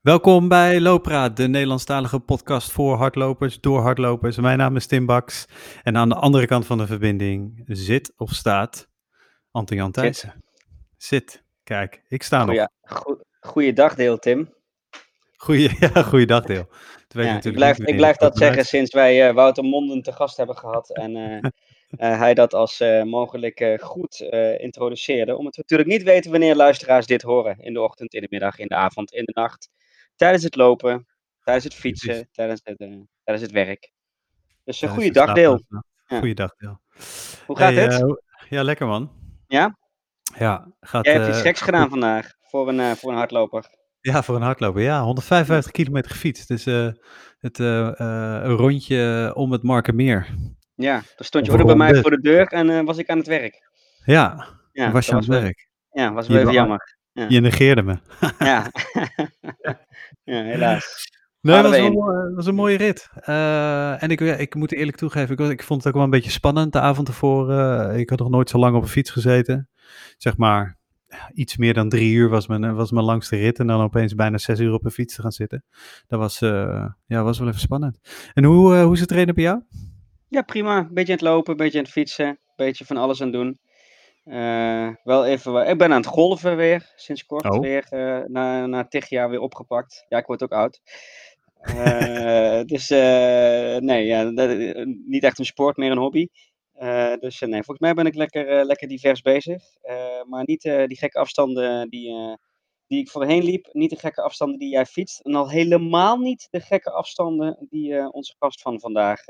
Welkom bij Looppraat, de Nederlandstalige podcast voor hardlopers, door hardlopers. Mijn naam is Tim Baks en aan de andere kant van de verbinding zit of staat Anton-Jan Thijssen. Zit. Kijk, ik sta nog. Goeie, goeiedag deel, Tim. Goeie, ja, goeiedag deel. Ja, ik blijf, ik blijf dat zeggen sinds wij uh, Wouter Monden te gast hebben gehad en uh, uh, hij dat als mogelijk goed introduceerde. Omdat we natuurlijk niet weten wanneer luisteraars dit horen. In de ochtend, in de middag, in de avond, in de nacht tijdens het lopen, tijdens het fietsen, tijdens het, uh, tijdens het werk. Dus een uh, goede dagdeel. Ja. Goeiedag, Deel. Hoe gaat hey, het? Uh, ja, lekker man. Ja? Ja, gaat... Jij hebt iets geks gedaan vandaag, voor een, voor een hardloper. Ja, voor een hardloper. Ja, 155 kilometer gefietst. Dus het een rondje om het Markermeer. Ja, dan stond je ook bij mij voor de deur en was ik aan het werk. Ja, ja was je aan het werk. Ja, was wel even jammer. Ja. Je negeerde me. ja. ja, helaas. Nee, dat was, een, was een mooie rit. Uh, en ik, ik moet eerlijk toegeven, ik, ik, vond het ook wel een beetje spannend de avond ervoor. Uh, ik had nog nooit zo lang op een fiets gezeten. Zeg maar, iets meer dan drie uur was mijn, was mijn langste rit. En dan opeens bijna zes uur op een fiets te gaan zitten. Dat was, uh, ja, was wel even spannend. En hoe, hoe is het trainen bij jou? Ja, prima. Beetje aan het lopen, beetje aan het fietsen. Beetje van alles aan het doen. Uh, wel even, ik ben aan het golven weer, sinds kort oh. weer, uh, na, na tig jaar weer opgepakt. Ja, ik word ook oud. Uh, dus nee, ja, niet echt een sport, meer een hobby. dus nee, volgens mij ben ik lekker, lekker divers bezig. maar niet die gekke afstanden die, die ik voorheen liep, niet de gekke afstanden die jij fietst. En al helemaal niet de gekke afstanden die onze gast van vandaag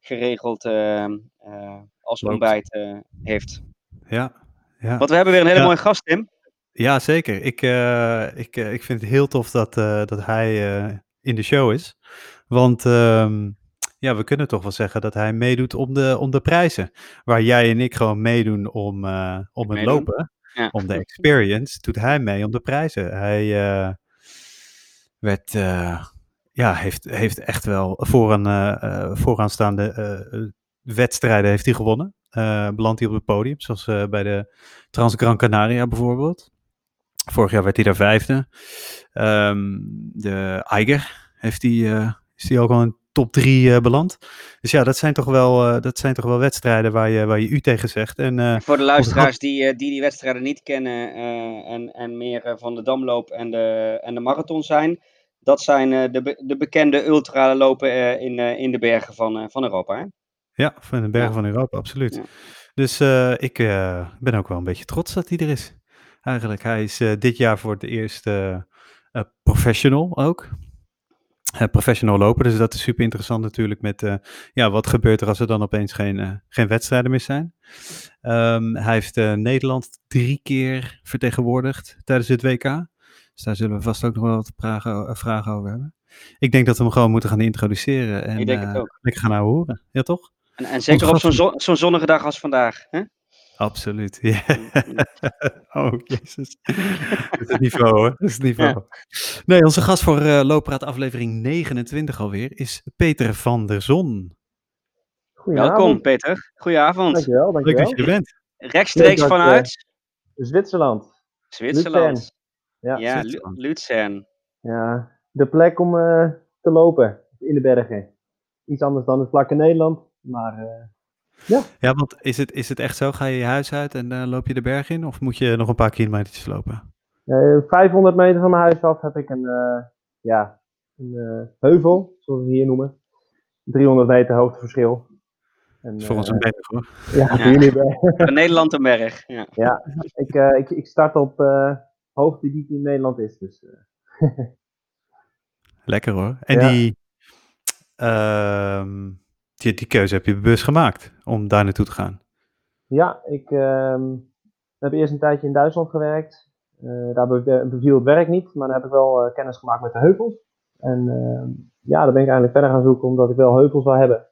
geregeld als ontbijt heeft. Ja, ja. Want we hebben weer een hele ja. mooie gast, Tim. Ja, zeker. Ik, uh, ik, uh, ik vind het heel tof dat, uh, dat hij in de show is. Want um, ja, we kunnen toch wel zeggen dat hij meedoet om de, om de prijzen. Waar jij en ik gewoon meedoen om, om het lopen, ja. om de experience, doet hij mee om de prijzen. Hij werd, ja, heeft, heeft echt wel voor een vooraanstaande wedstrijden heeft hij gewonnen. Uh, belandt hij op het podium, zoals uh, bij de Trans Gran Canaria bijvoorbeeld. Vorig jaar werd hij daar vijfde. Um, de Eiger heeft hij, uh, is hij ook al in top drie beland. Dus ja, dat zijn toch wel, dat zijn toch wel wedstrijden waar je, waar je u tegen zegt. En, Voor de luisteraars die, die die wedstrijden niet kennen en, en meer van de damloop en de, en de marathon zijn. Dat zijn de, de bekende ultralopen in, in de bergen van, van Europa. Hè? Ja, van de bergen ja. van Europa, absoluut. Ja. Dus uh, ik uh, ben ook wel een beetje trots dat hij er is. Eigenlijk, hij is uh, dit jaar voor het eerst professional ook. professional lopen, dus dat is super interessant natuurlijk met, ja, wat gebeurt er als er dan opeens geen, geen wedstrijden meer zijn. Um, hij heeft Nederland drie keer vertegenwoordigd tijdens het WK. Dus daar zullen we vast ook nog wel wat vragen, vragen over hebben. Ik denk dat we hem gewoon moeten gaan introduceren en ik denk het ook. lekker gaan nou horen. Ja, toch? En, en zeker op zo'n zo, zo zonnige dag als vandaag. Hè? Absoluut. Ja. oh, jezus. dat is het niveau hoor. Dat is het niveau. Ja. Nee, onze gast voor uh, Looppraat aflevering 29 alweer is Peter van der Zon. Welkom Peter. Goedenavond. Dankjewel, dankjewel. Leuk dat je er bent. Rechtstreeks Leuk vanuit? Uh, Zwitserland. Zwitserland. Ja, ja Luzern. Ja, de plek om uh, te lopen in de bergen. Iets anders dan het vlakke Nederland, maar uh, ja. Ja, want is het, is het echt zo? Ga je je huis uit en uh, loop je de berg in? Of moet je nog een paar kilometertjes lopen? Uh, 500 meter van mijn huis af heb ik een, uh, ja, een heuvel, zoals we hier noemen. 300 meter hoogteverschil. En, is voor ons een berg hoor. Ja, voor jullie berg. Nederland een berg. Ja, ja ik, ik, ik start op hoogte die in Nederland is. Dus, Lekker hoor. En ja. die, uh, die, die keuze heb je bewust gemaakt om daar naartoe te gaan? Ja, ik uh, heb eerst een tijdje in Duitsland gewerkt. Uh, daar beviel het werk niet, maar dan heb ik wel uh, kennis gemaakt met de heuvels. En uh, ja, daar ben ik eigenlijk verder gaan zoeken omdat ik wel heuvels wil hebben.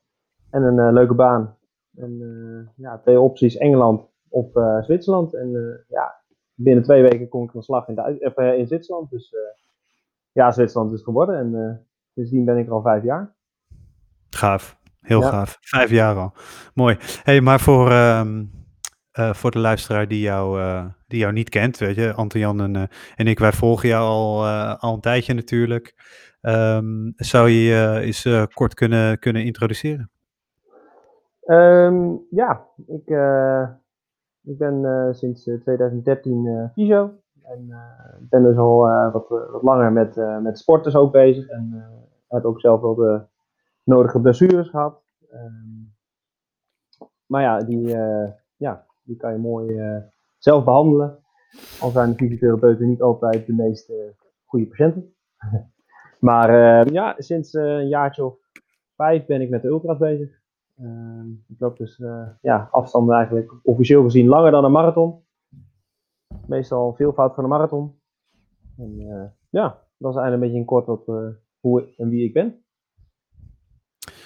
En een leuke baan. En ja, twee opties, Engeland of Zwitserland. En ja, binnen twee weken kom ik van slag in, Duits in Zwitserland. Dus ja, Zwitserland is geworden. En sindsdien ben ik er al vijf jaar. Gaaf. Heel ja. gaaf. Vijf jaar al. Mooi. hey, maar voor, um, eh, voor de luisteraar die jou, eh, die jou niet kent, weet je, Anton-Jan en, eh, en ik, wij volgen jou al, al een tijdje natuurlijk. Ehm, zou je je eens kort kunnen, kunnen introduceren? Ehm, ja, ik, ik ben sinds eh, 2013 eh fysio. En ben dus al wat, wat langer met, met sporters ook bezig. En heb ook zelf wel de nodige blessures gehad. Ehm, maar ja, die, eh, ja, die kan je mooi eh, zelf behandelen. Al zijn de fysiotherapeuten niet altijd de meest goede patiënten. maar eh, ja, sinds eh, een jaartje of vijf ben ik met de ultras bezig. Ehm, ik loop dus ja, afstanden eigenlijk officieel gezien langer dan een marathon. Meestal veelvoud van een marathon. En ja, dat is eigenlijk een beetje in kort wat, hoe en wie ik ben.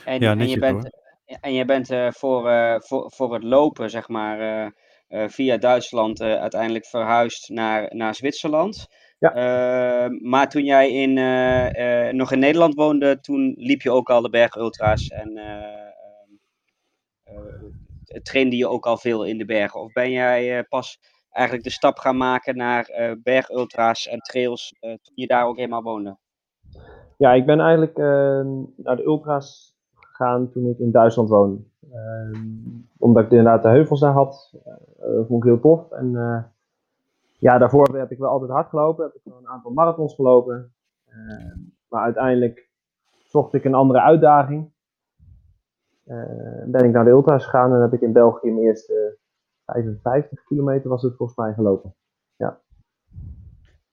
En, Ja, en netjes je bent, en je bent eh, voor, eh, voor, voor het lopen, zeg maar, eh, eh, via Duitsland eh, uiteindelijk verhuisd naar, naar Zwitserland. Ja. Eh, maar toen jij in, eh, eh, nog in Nederland woonde, toen liep je ook al de bergultra's en eh, ehm, eh, trainde je ook al veel in de bergen? Of ben jij eh, pas eigenlijk de stap gaan maken naar eh, bergultra's en trails eh, toen je daar ook eenmaal woonde? Ja, ik ben eigenlijk eh, naar de ultra's gegaan toen ik in Duitsland woonde. Ehm, omdat ik inderdaad de heuvels daar had. eh, vond ik heel tof. En eh, ja, daarvoor heb ik wel altijd hard gelopen. Heb ik wel een aantal marathons gelopen. Ehm, maar uiteindelijk zocht ik een andere uitdaging. Ben ik naar de ultra's gegaan en heb ik in België mijn eerste 55 kilometer was het volgens mij gelopen.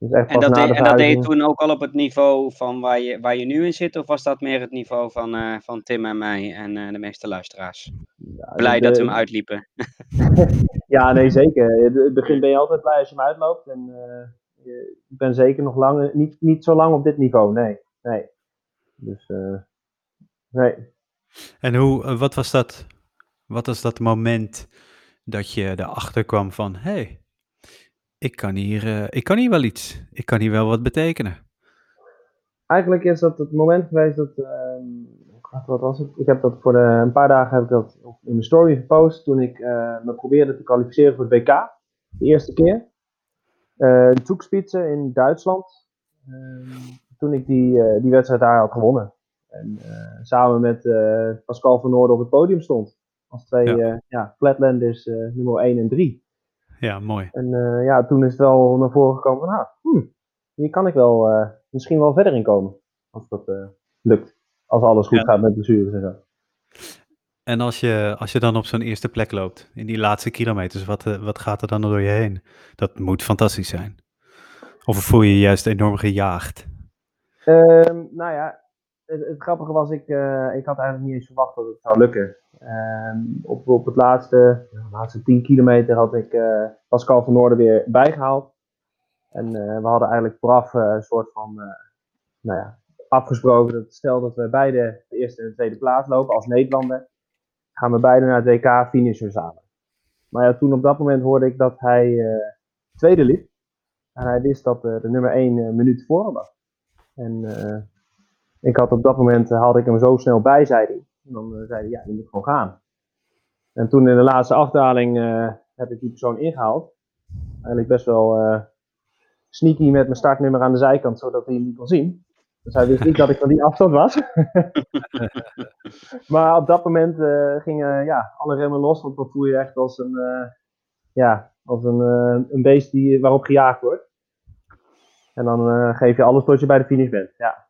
Dus echt En dat, deed, de en dat deed je toen ook al op het niveau van waar je, waar je nu in zit? Of was dat meer het niveau van, eh, van Tim en mij en eh, de meeste luisteraars? Ja, Blij de- dat we hem uitliepen. Ja, nee, zeker. In het begin ben je altijd blij als je hem uitloopt. En eh, je- ik ben zeker nog lang, niet, niet zo lang op dit niveau. Nee, nee. Dus, eh, nee. En hoe, eh, wat was dat, wat was dat moment dat je erachter kwam van, hé, hey, ik, kan hier, eh, ik kan hier wel iets, ik kan hier wel wat betekenen. Eigenlijk is dat het moment geweest dat, ehm, wat- was het? Ik heb dat voor de, een paar dagen heb ik dat in mijn story gepost toen ik eh, me probeerde te kwalificeren voor het WK. De eerste keer. Eh Zugspitze in Duitsland. Ehm, toen ik die, eh, die wedstrijd daar had gewonnen. En eh, samen met eh, Pascal van Noorden op het podium stond. Als twee Ja. Flatlanders eh, nummer 1 en 3. Ja, mooi. En eh, ja, toen is het wel naar voren gekomen van, ah, hmm, hier kan ik wel eh, misschien wel verder in komen. Als dat eh, lukt. Als alles goed Ja. gaat met blessures en zo. En als je, als je dan op zo'n eerste plek loopt, in die laatste kilometers, wat, wat gaat er dan door je heen? Dat moet fantastisch zijn. Of voel je je juist enorm gejaagd? Ehm, nou ja, het, grappige was, ik, eh, ik had eigenlijk niet eens verwacht dat het zou lukken. Ehm, op, op het laatste, laatste 10 kilometer had ik eh, Pascal van Noorden weer bijgehaald. En eh, we hadden eigenlijk vooraf een soort van, nou ja, afgesproken dat stel dat we beide de eerste en de tweede plaats lopen als Nederlander, gaan we beide naar het WK finishen samen. Maar ja, toen op dat moment hoorde ik dat hij tweede liep. En hij wist dat de nummer 1 minuut voor was. En ik had op dat moment, eh, haalde ik hem zo snel bij. En dan eh, zei hij, ja, je moet gewoon gaan. En toen in de laatste afdaling eh, heb ik die persoon ingehaald. Eigenlijk best wel sneaky met mijn startnummer aan de zijkant, zodat hij hem niet kon zien. Dus hij wist niet dat ik van die afstand was. maar op dat moment gingen ja, alle remmen los, want dan voel je echt als een, ja, als een, een beest die, waarop gejaagd wordt. En dan geef je alles tot je bij de finish bent. Ja.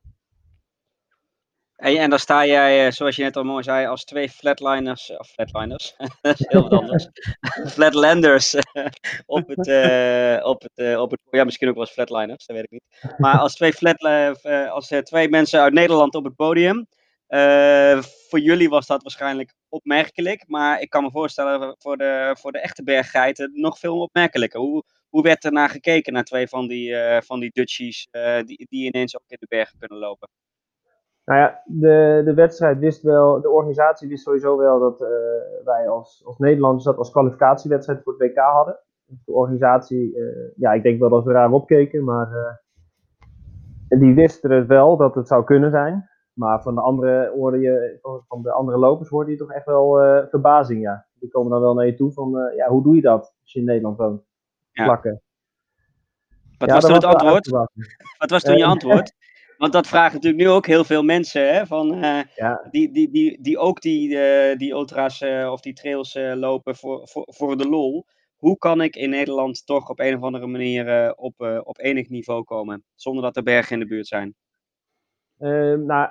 En, en dan sta jij, eh, zoals je net al mooi zei, als twee flatliners, of flatliners, dat is heel wat anders, flatlanders eh, op het, eh, op het, op het, ja misschien ook wel eens flatliners, dat weet ik niet. Maar als twee, flat, als twee mensen uit Nederland op het podium, voor jullie was dat waarschijnlijk opmerkelijk, maar ik kan me voorstellen voor de, voor de echte berggeiten nog veel opmerkelijker. Hoe, hoe werd er naar gekeken naar twee van die, van die Dutchies die, die ineens ook in de bergen kunnen lopen? Nou ja, de, de wedstrijd wist wel, de organisatie wist sowieso wel dat eh, wij als, als Nederlanders dat als kwalificatiewedstrijd voor het WK hadden. De organisatie, eh, ja, ik denk wel dat we raar opkeken, maar eh, die wisten het wel dat het zou kunnen zijn. Maar van de andere, hoorde je, van- de andere lopers hoorde je toch echt wel verbazing, ja. die komen dan wel naar je toe van, ja, hoe doe je dat als je in Nederland woont? Ja. Plakken. Wat Ja, was toen het antwoord? Wat was toen je antwoord? Want dat vragen natuurlijk nu ook heel veel mensen, hè, van, eh, Ja, die, die, die, die ook die, eh, die ultra's eh, of die trails lopen voor, voor, voor de lol. Hoe kan ik in Nederland toch op een of andere manier op, op enig niveau komen, zonder dat er bergen in de buurt zijn? Eh, nou,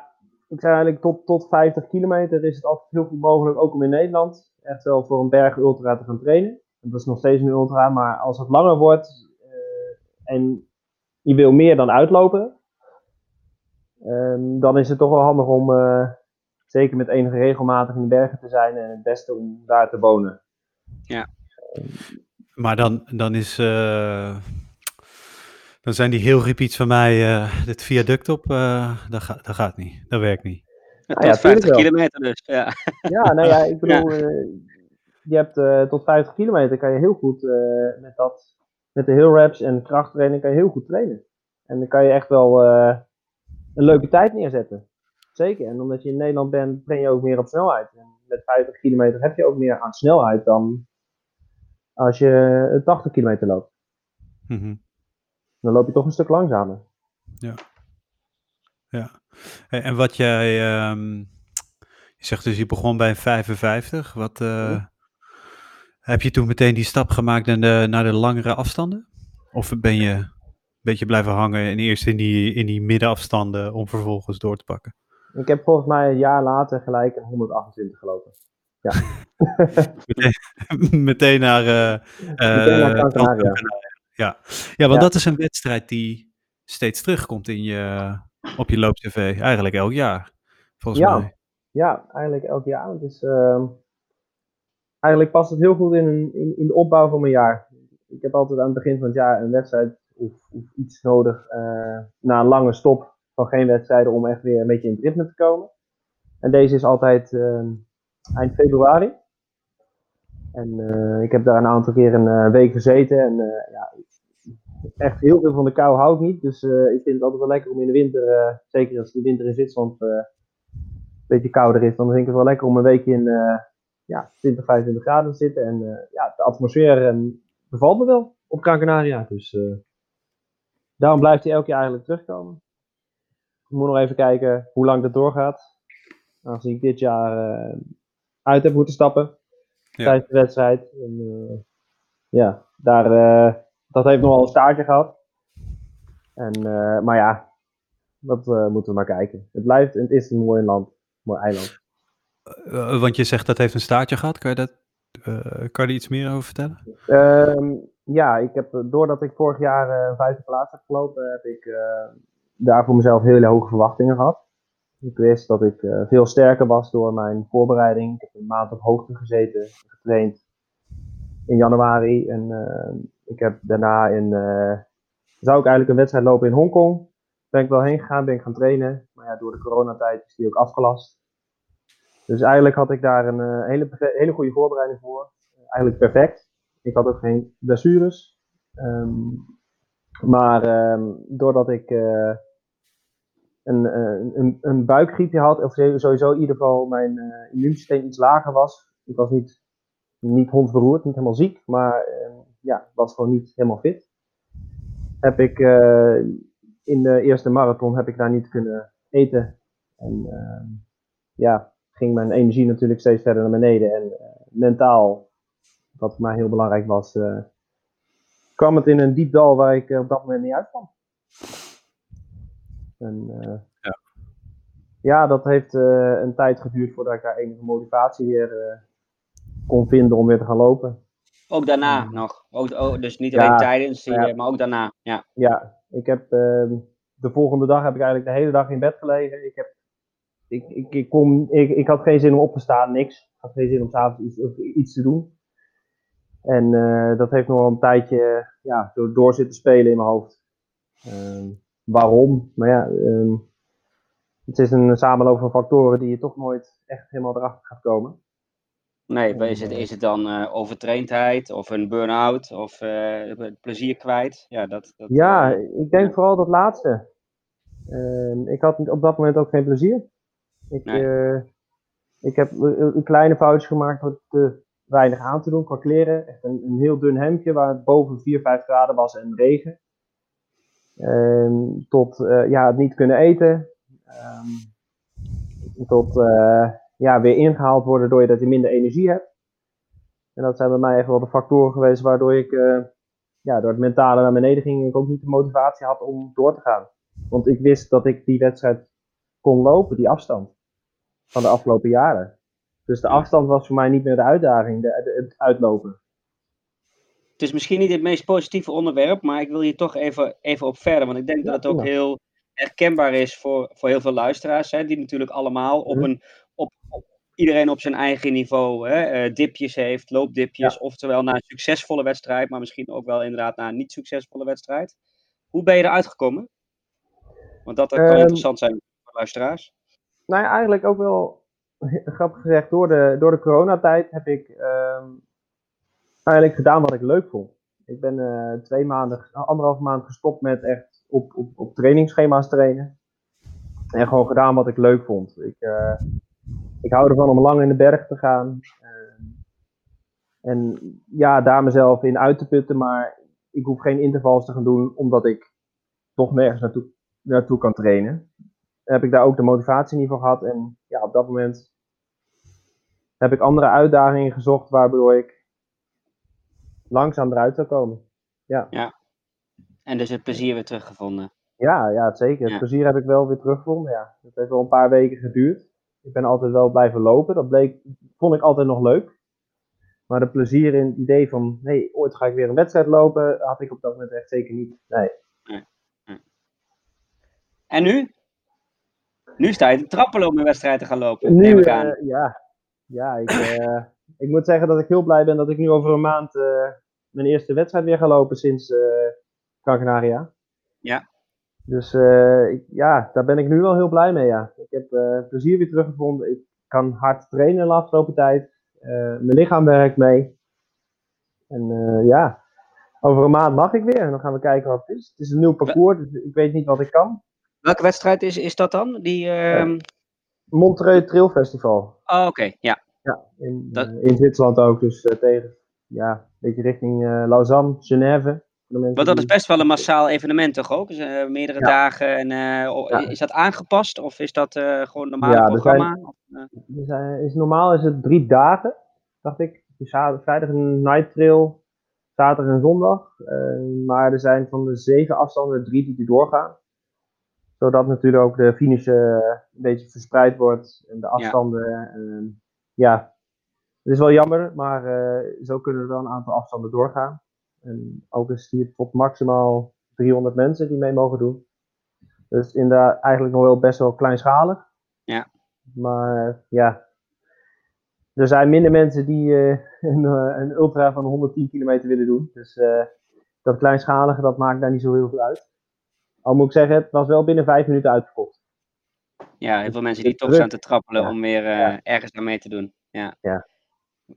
ik zei eigenlijk tot, tot 50 kilometer is het altijd heel goed mogelijk, ook om in Nederland echt wel voor een berg ultra te gaan trainen. Dat is nog steeds een ultra, maar als het langer wordt en je wil meer dan uitlopen, ehm, dan is het toch wel handig om eh, zeker met enige regelmatig in de bergen te zijn en het beste om daar te wonen. Maar dan, dan is. eh, dan zijn die heel repeats van mij. eh dit viaduct op. eh dat, gaat dat gaat niet. Dat werkt niet. Tot ja, tuurlijk 50 wel. kilometer dus, ja. Ja, nou ja, ik bedoel, eh, je hebt eh, tot 50 kilometer kan je heel goed eh, met dat, met de heel reps en krachttraining kan je heel goed trainen. En dan kan je echt wel eh, een leuke tijd neerzetten. Zeker. En omdat je in Nederland bent, train je ook meer op snelheid. En met 50 kilometer heb je ook meer aan snelheid dan als je eh, 80 kilometer loopt. Mhm. Dan loop je toch een stuk langzamer. Ja. Hey, en wat jij. ehm, je zegt dus je begon bij een 55. Wat. eh, Heb je toen meteen die stap gemaakt naar de, naar de langere afstanden? Of ben je beetje blijven hangen en eerst in die, in die middenafstanden om vervolgens door te pakken? Ik heb volgens mij een jaar later gelijk een 128 gelopen. Meteen, meteen naar. eh Meteen naar eh. Ja. ja, want Ja. dat is een wedstrijd die steeds terugkomt in je, op je loop-tv. Eigenlijk elk jaar, volgens Ja. mij. Ja, eigenlijk elk jaar. Dus ehm, eigenlijk past het heel goed in, in, in de opbouw van mijn jaar. Ik heb altijd aan het begin van het jaar een wedstrijd of, of iets nodig eh, na een lange stop van geen wedstrijden om echt weer een beetje in het ritme te komen. En deze is altijd ehm, eind februari. En eh, ik heb daar een aantal keer een eh, week gezeten. En ja, echt heel veel van de kou hou ik niet. Dus ik vind het altijd wel lekker om in de winter, zeker als de winter in Zwitserland een beetje kouder is, dan vind ik het wel lekker om een weekje in ja, 20, 25 graden te zitten. En ja, de atmosfeer eh, bevalt me wel op Gran. Dus daarom blijft hij elk jaar eigenlijk terugkomen. Ik moet nog even kijken hoe lang dat doorgaat. Aangezien ik dit jaar eh, uit heb moeten stappen Ja. tijdens de wedstrijd. En, eh, ja, daar, eh, dat heeft nog wel een staartje gehad. En, maar ja, dat moeten we maar kijken. Het blijft, het is een mooi land, mooi eiland. Want je zegt dat heeft een staartje gehad. Kan je, dat, kan je er iets meer over vertellen? Ja, ik heb, eh, doordat ik vorig jaar een vijfde plaats heb gelopen, heb ik eh, daar voor mezelf hele hoge verwachtingen gehad. Ik wist dat ik veel sterker was door mijn voorbereiding. Ik heb een maand op hoogte gezeten, getraind in januari. En ik heb daarna in, zou ik eigenlijk een wedstrijd lopen in Hongkong. Ben ik wel heen gegaan, ben ik gaan trainen. Maar ja, door de coronatijd is die ook afgelast. Dus eigenlijk had ik daar een hele, hele goede voorbereiding voor. Eigenlijk perfect. Ik had ook geen blessures. Ehm, maar ehm, doordat ik eh, een, een, een buikgriepje had, of sowieso in ieder geval mijn eh, immuunsysteem iets lager was. Ik was niet, niet hondsberoerd, niet helemaal ziek, maar eh, ja, was gewoon niet helemaal fit. Heb ik eh, in de eerste marathon heb ik daar niet kunnen eten. En ja, ging mijn energie natuurlijk steeds verder naar beneden. En mentaal, wat voor mij heel belangrijk was, eh, kwam het in een diep dal waar ik eh, op dat moment niet uitkwam. En, eh, Ja. ja, dat heeft eh, een tijd geduurd voordat ik daar enige motivatie weer eh, kon vinden om weer te gaan lopen. Ook daarna nog. Ook, oh, dus niet Ja, alleen tijdens, ja. maar ook daarna. Ja. Ja, ik heb ehm, de volgende dag heb ik eigenlijk de hele dag in bed gelegen. Ik, heb, ik, ik, ik, kon, ik, ik had geen zin om op te staan, niks. Ik had geen zin om s'avonds iets, iets te doen. En eh, dat heeft nog wel een tijdje ja, door, door zitten spelen in mijn hoofd. Ehm, waarom? Maar ja, ehm, het is een samenloop van factoren die je toch nooit echt helemaal erachter gaat komen. Nee, is het, is het dan eh, overtraindheid of een burn-out of eh, het plezier kwijt? Ja, dat, dat, Ja, eh, ik denk vooral dat laatste. Ehm, ik had op dat moment ook geen plezier. Ik, Nee. eh, ik heb eh, een kleine foutje gemaakt te weinig aan te doen qua kleren. Echt een, een heel dun hemdje waar het boven 4, 5 graden was en regen. Ehm, tot eh, ja, het niet kunnen eten. Ehm, tot eh, ja, weer ingehaald worden door je minder energie hebt. En dat zijn bij mij echt wel de factoren geweest waardoor ik eh, ja, door het mentale naar beneden ging. Ik ook niet de motivatie had om door te gaan. Want ik wist dat ik die wedstrijd kon lopen, die afstand. Van de afgelopen jaren. Dus de afstand was voor mij niet meer de uitdaging, de, het uitlopen. Het is misschien niet het meest positieve onderwerp, maar ik wil hier toch even, even op verder. Want ik denk dat het ook heel herkenbaar is voor, voor heel veel luisteraars. Hè, die natuurlijk allemaal op Mhm. een, op, op, iedereen op zijn eigen niveau hè, eh, dipjes heeft, loopdipjes. Oftewel na een succesvolle wedstrijd, maar misschien ook wel inderdaad na een niet succesvolle wedstrijd. Hoe ben je eruit gekomen? Want dat, dat kan Ehm, interessant zijn voor luisteraars. Nou ja, eigenlijk ook wel grappig gezegd, door de, door de coronatijd heb ik ehm, eigenlijk gedaan wat ik leuk vond. Ik ben eh, twee maanden, anderhalf maand gestopt met echt op, op, op trainingsschema's trainen. En gewoon gedaan wat ik leuk vond. Ik, eh, ik hou ervan om lang in de berg te gaan. Ehm, en ja, daar mezelf in uit te putten, maar ik hoef geen intervals te gaan doen, omdat ik toch nergens naartoe, naartoe kan trainen heb ik daar ook de motivatie niet voor gehad. En ja, op dat moment heb ik andere uitdagingen gezocht waardoor ik langzaam eruit zou komen. En dus het plezier weer teruggevonden. Ja, ja zeker. Het Ja. plezier heb ik wel weer teruggevonden. Ja. Het heeft wel een paar weken geduurd. Ik ben altijd wel blijven lopen. Dat bleek, vond ik altijd nog leuk. Maar de plezier in het idee van, nee, ooit ga ik weer een wedstrijd lopen, had ik op dat moment echt zeker niet. Nee. En nu? Nu sta je te trappelen om een wedstrijd te gaan lopen. Nu, neem ik aan. eh, ja, ja ik, eh, ik moet zeggen dat ik heel blij ben dat ik nu over een maand eh, mijn eerste wedstrijd weer ga lopen sinds Gran Canaria. Ja. Dus ik, ja, daar ben ik nu wel heel blij mee. Ja. Ik heb plezier weer teruggevonden. Ik kan hard trainen de afgelopen tijd. Mijn lichaam werkt mee. En ja, over een maand mag ik weer. En dan gaan we kijken wat het is. Het is een nieuw parcours, dus ik weet niet wat ik kan. Welke wedstrijd is, is dat dan? Die, ehm, Montreux Trail Festival. Oh, oké. Ja. Ja, in, Dat- eh, in Zwitserland ook. Dus eh, tegen, ja, een beetje richting eh, Lausanne, Genève. Want dat is best wel een massaal evenement, toch ook? Dus, meerdere Ja. dagen. En, Ja. Is dat aangepast of is dat gewoon een normale Ja, programma? Of, eh, is, normaal is het drie dagen, dacht ik. Vrijdag een night trail, zaterdag en zondag. Maar er zijn van de zeven afstanden drie die er doorgaan. Zodat natuurlijk ook de finish eh, een beetje verspreid wordt. En de afstanden, eh, ja. Het is wel jammer, maar eh, zo kunnen er wel een aantal afstanden doorgaan. En ook is hier tot maximaal 300 mensen die mee mogen doen. Dus inderdaad eigenlijk nog wel best wel kleinschalig. Ja. Maar ja, er zijn minder mensen die eh, een, eh, een ultra van 110 kilometer willen doen. Dus eh, dat kleinschalige, dat maakt daar niet zo heel veel uit. Al moet ik zeggen, het was wel binnen vijf minuten uitverkocht. ja, heel veel mensen die toch staan te trappelen Ja. om weer eh, Ja. ergens aan mee te doen. Ja. Ja.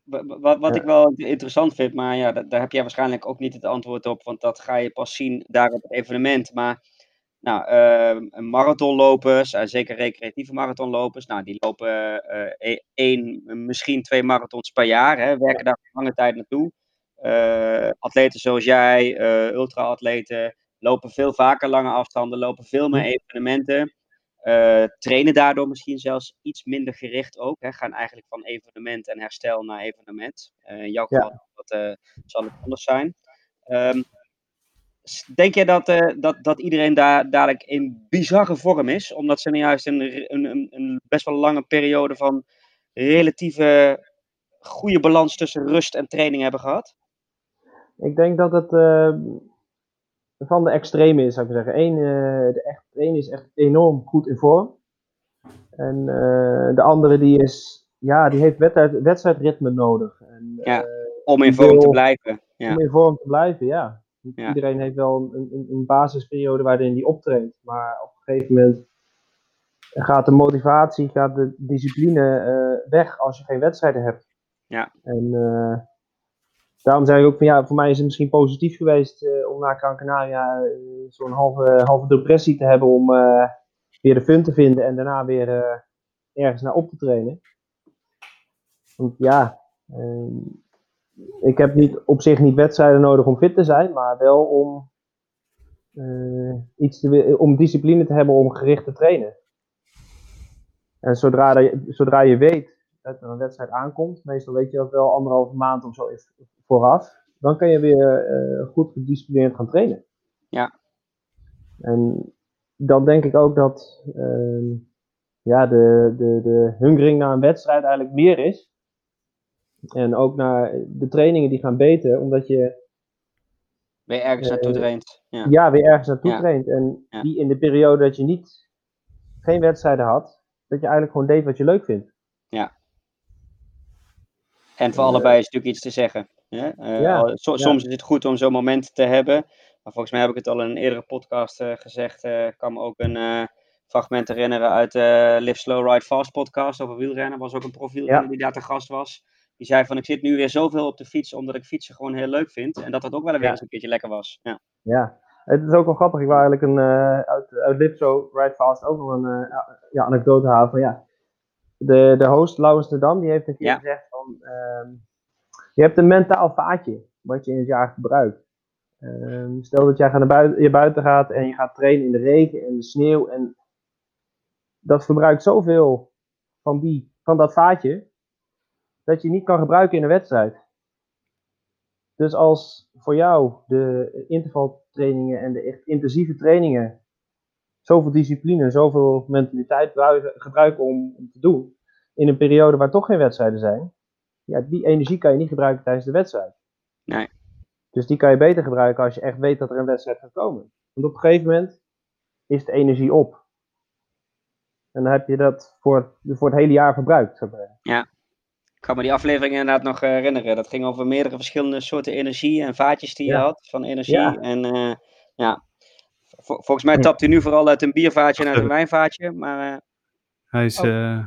Wa- wa- Wat, wat ik wel interessant vind, maar ja, da- daar heb jij waarschijnlijk ook niet het antwoord op, want dat ga je pas zien daar op het evenement. Maar nou, eh, marathonlopers, eh, zeker recreatieve marathonlopers, nou, die lopen eh, één, misschien twee marathons per jaar, hè, werken daar lange tijd naartoe. Atleten zoals jij, ultra-atleten, lopen veel vaker lange afstanden, lopen veel meer evenementen. eh, trainen daardoor misschien zelfs iets minder gericht ook. Hè, gaan eigenlijk van evenement en herstel naar evenement. Eh, in jouw Ja. geval dat, eh, zal het anders zijn. Ehm, s- denk je dat, dat, dat iedereen daar dadelijk in bizarre vorm is? Omdat ze nu juist een, een, een, een best wel lange periode van relatieve goede balans tussen rust en training hebben gehad? Ik denk dat het eh, van de extreme is, zou ik zeggen. Eén, eh, de echt, een is echt enorm goed in vorm. En eh, de andere die is, ja, die heeft wedstrijd, wedstrijdritme nodig. En, Ja. eh, Om in vorm te blijven. Ja. om in vorm te blijven, ja. Ja. Iedereen heeft wel een, een, een basisperiode waarin die optreedt. Maar op een gegeven moment gaat de motivatie, gaat de discipline weg als je geen wedstrijden hebt. Ja. En daarom zeg ik ook van ja, voor mij is het misschien positief geweest eh, om na Gran eh, zo'n halve, halve depressie te hebben om eh, weer de fun te vinden en daarna weer ergens naar op te trainen. Want ja, ik heb niet, op zich niet wedstrijden nodig om fit te zijn, maar wel om, iets te, om discipline te hebben om gericht te trainen. En zodra, zodra je weet dat een wedstrijd aankomt, meestal weet je dat wel anderhalve maand of zo is vooraf, dan kan je weer eh, goed gedisciplineerd gaan trainen. Ja. En dan denk ik ook dat ehm, ja, de, de, de hungering naar een wedstrijd eigenlijk meer is. En ook naar de trainingen die gaan beter, omdat je Weer ergens naartoe Eh, traint. Ja. ja, weer ergens naartoe Ja. traint. En Ja. die in de periode dat je niet, geen wedstrijden had, dat je eigenlijk gewoon deed wat je leuk vindt. En voor allebei is natuurlijk iets te zeggen. Hè? Eh, Ja, so-. Soms is het goed om zo'n moment te hebben. Maar volgens mij heb ik het al in een eerdere podcast eh, gezegd. eh, Ik kan me ook een eh, fragment herinneren uit de Live Slow Ride Fast podcast over wielrennen. was ook een profielrenner Ja. die daar te gast was. Die zei van ik zit nu weer zoveel op de fiets omdat ik fietsen gewoon heel leuk vind. En dat dat ook wel weer eens een keertje lekker was. Ja. Ja, het is ook wel grappig. Ik wou eigenlijk een, eh, uit, uit Lipso Ride Fast ook nog een eh, ja, anekdote halen van ja. De, de host, Laurens de Dam, die heeft een keer Ja. gezegd van ehm, je hebt een mentaal vaatje wat je in het jaar gebruikt. Ehm, stel dat jij gaat naar buiten, je buiten gaat en je gaat trainen in de regen en de sneeuw en dat verbruikt zoveel van, die, van dat vaatje dat je niet kan gebruiken in een wedstrijd. Dus als voor jou de intervaltrainingen en de echt intensieve trainingen zoveel discipline, zoveel mentaliteit gebruiken- gebruiken om, om te doen, in een periode waar toch geen wedstrijden zijn, ja, die energie kan je niet gebruiken tijdens de wedstrijd. Nee. Dus die kan je beter gebruiken als je echt weet dat er een wedstrijd gaat komen. Want op een gegeven moment is de energie op. En dan heb je dat voor, voor het hele jaar verbruikt. zou ik kan me die aflevering inderdaad nog eh, herinneren. Dat ging over meerdere verschillende soorten energie en vaatjes die je Ja. had van energie. Ja. En eh, ja, Vol- volgens mij Hm. tapt hij nu vooral uit een biervaatje uit een wijnvaatje. Maar eh, Hij is Oh. eh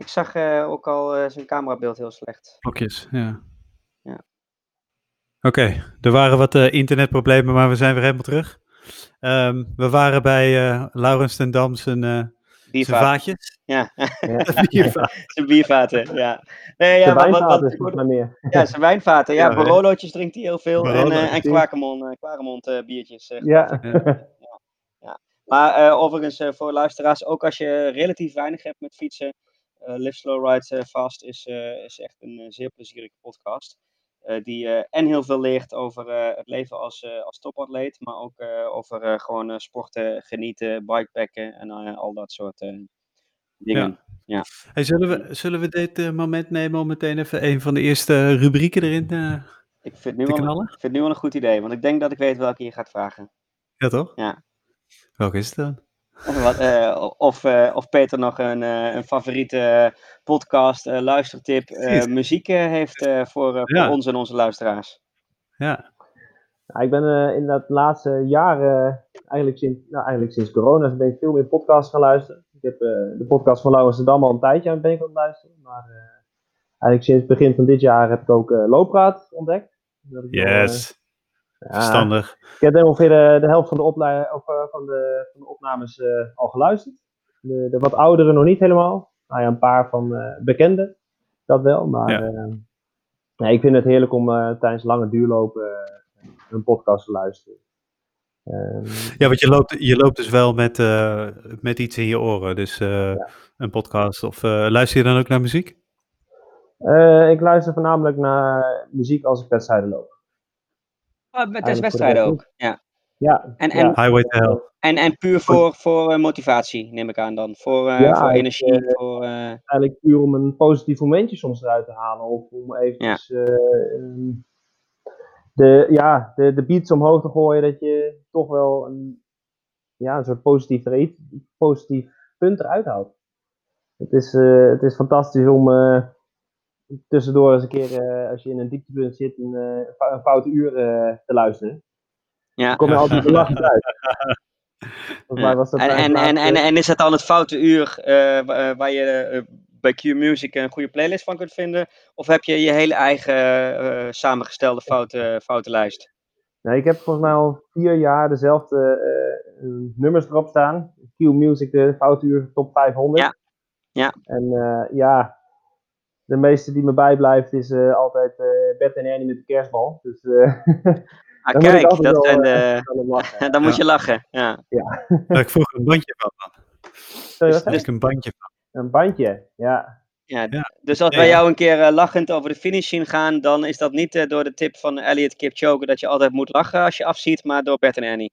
ik zag eh, ook al eh, zijn camerabeeld heel slecht. blokjes, ja. Ja. Oké, er waren wat eh, internetproblemen, maar we zijn weer helemaal terug. Ehm, we waren bij eh Laurens ten Dam zijn, eh, zijn Biervaten. vaatjes. Ja, Ja. Biervaten. zijn biervaten. Ja, nee, ja wat, wat, ja, zijn wijnvaten. Ja, Ja, Barolootjes drinkt hij heel veel. En, eh en. Quaremont, eh, eh, biertjes. eh, Ja. Maar eh, overigens, voor luisteraars, ook als je relatief weinig hebt met fietsen, Live Slow Ride eh, Fast is, eh, is echt een eh, zeer plezierige podcast. eh, die eh, en heel veel leert over eh, het leven als, eh, als topatleet, maar ook eh, over eh, gewoon eh, sporten, genieten, bikepacken en eh, al dat soort eh, dingen. Hey, zullen, we, zullen we dit eh, moment nemen om meteen even een van de eerste rubrieken erin eh, Ik vind, nu te knallen? ik vind het nu wel een goed idee, want ik denk dat ik weet welke je gaat vragen. Ja, toch? Ja. Welke is het dan? Wat, eh, of, eh, of Peter nog een, eh, een favoriete podcast, luistertip, eh, muziek heeft eh, voor, voor Ja. ons en onze luisteraars. Ja, Ja, ik ben eh in dat laatste jaren, eigenlijk sinds, nou, eigenlijk sinds corona, ben ik veel meer podcasts gaan luisteren. Ik heb eh, de podcast van Laurens de Dam al een tijdje aan ben ik aan het luisteren. Maar eh, eigenlijk sinds het begin van dit jaar heb ik ook eh Loopraad ontdekt. Dat ik eh, yes. Verstandig. ik heb ongeveer de, de helft van de, of, eh, van de, van de opnames eh, al geluisterd. De, de wat oudere nog niet helemaal. Nou ja, een paar van eh bekende. Dat wel. Maar Ja. eh, nee, ik vind het heerlijk om eh, tijdens lange duurlopen eh, een podcast te luisteren. Ehm, Ja, want je loopt, je loopt dus wel met, eh, met iets in je oren. Dus eh, een podcast. Of eh, luister je dan ook naar muziek? eh, ik luister voornamelijk naar muziek als ik wedstrijden loop. Met voor de wedstrijden ook. Ja. Ja, En, ja. en, Highway to Hell. en, en puur voor, voor eh, motivatie, neem ik aan dan. Voor, eh, Ja, voor energie, eh, voor... eh, eigenlijk puur om een positief momentje soms eruit te halen. Of om eventjes de, ja, de, de beats omhoog te gooien. Dat je toch wel een, ja, een soort positief, positief punt eruit haalt. Het is, eh, het is fantastisch om eh, tussendoor eens een keer, eh, als je in een dieptepunt zit, een, eh, een fou- een foute uur eh, te luisteren. ja. Dan kom je altijd belachend uit. Volgens mij was dat En, en, en, laatste- en, en is dat dan het foute uur wa- waar je bij Q Music een goede playlist van kunt vinden? Of heb je je hele eigen samengestelde foute, foute lijst? Nee, ik heb volgens mij al vier jaar dezelfde nummers erop staan. Q Music, de Foutuur Top 500. Ja. Ja. En ja, de meeste die me bijblijft is uh, altijd uh, Bert en Ernie met de kerstbal. Dus, uh, ah, kijk, dat wel, zijn de... dan moet je lachen. Ja. ja. ik vroeg een bandje van. Sorry, dus, een bandje van. Een bandje, ja. Ja, ja. Dus als wij jou een keer lachend over de finish zien gaan, dan is dat niet door de tip van Elliot Kipchoge dat je altijd moet lachen als je afziet, maar door Bert en Ernie.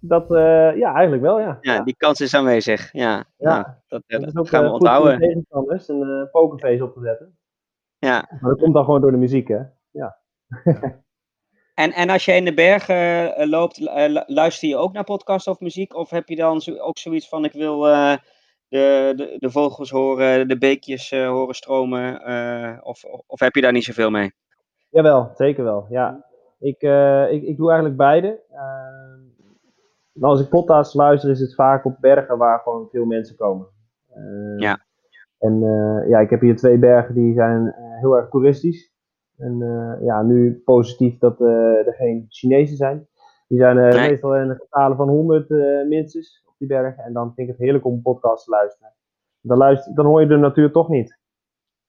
Dat, uh, ja, eigenlijk wel, ja. Ja, die kans is aanwezig. Ja, ja. Nou, dat, dat, dat is ook, gaan we uh, onthouden. tegenstanders een pokerface op te zetten. Ja. Maar dat komt dan gewoon door de muziek, hè? Ja. en, en als je in de bergen loopt, luister je ook naar podcast of muziek? Of heb je dan zo, ook zoiets van: ik wil de, de, de vogels horen, de beekjes horen stromen? of, of heb je daar niet zoveel mee? Jawel, zeker wel. Ja. Ik, ik, ik doe eigenlijk beide. Als ik podcasts luister, is het vaak op bergen waar gewoon veel mensen komen. Uh, ja. En uh, ja, ik heb hier twee bergen die zijn uh, heel erg toeristisch. En ja, nu positief dat er geen Chinezen zijn. Die zijn nee. meestal in de getalen van 100 minstens op die bergen. En dan vind ik het heerlijk om een podcast te luisteren. Dan, luister, dan hoor je de natuur toch niet.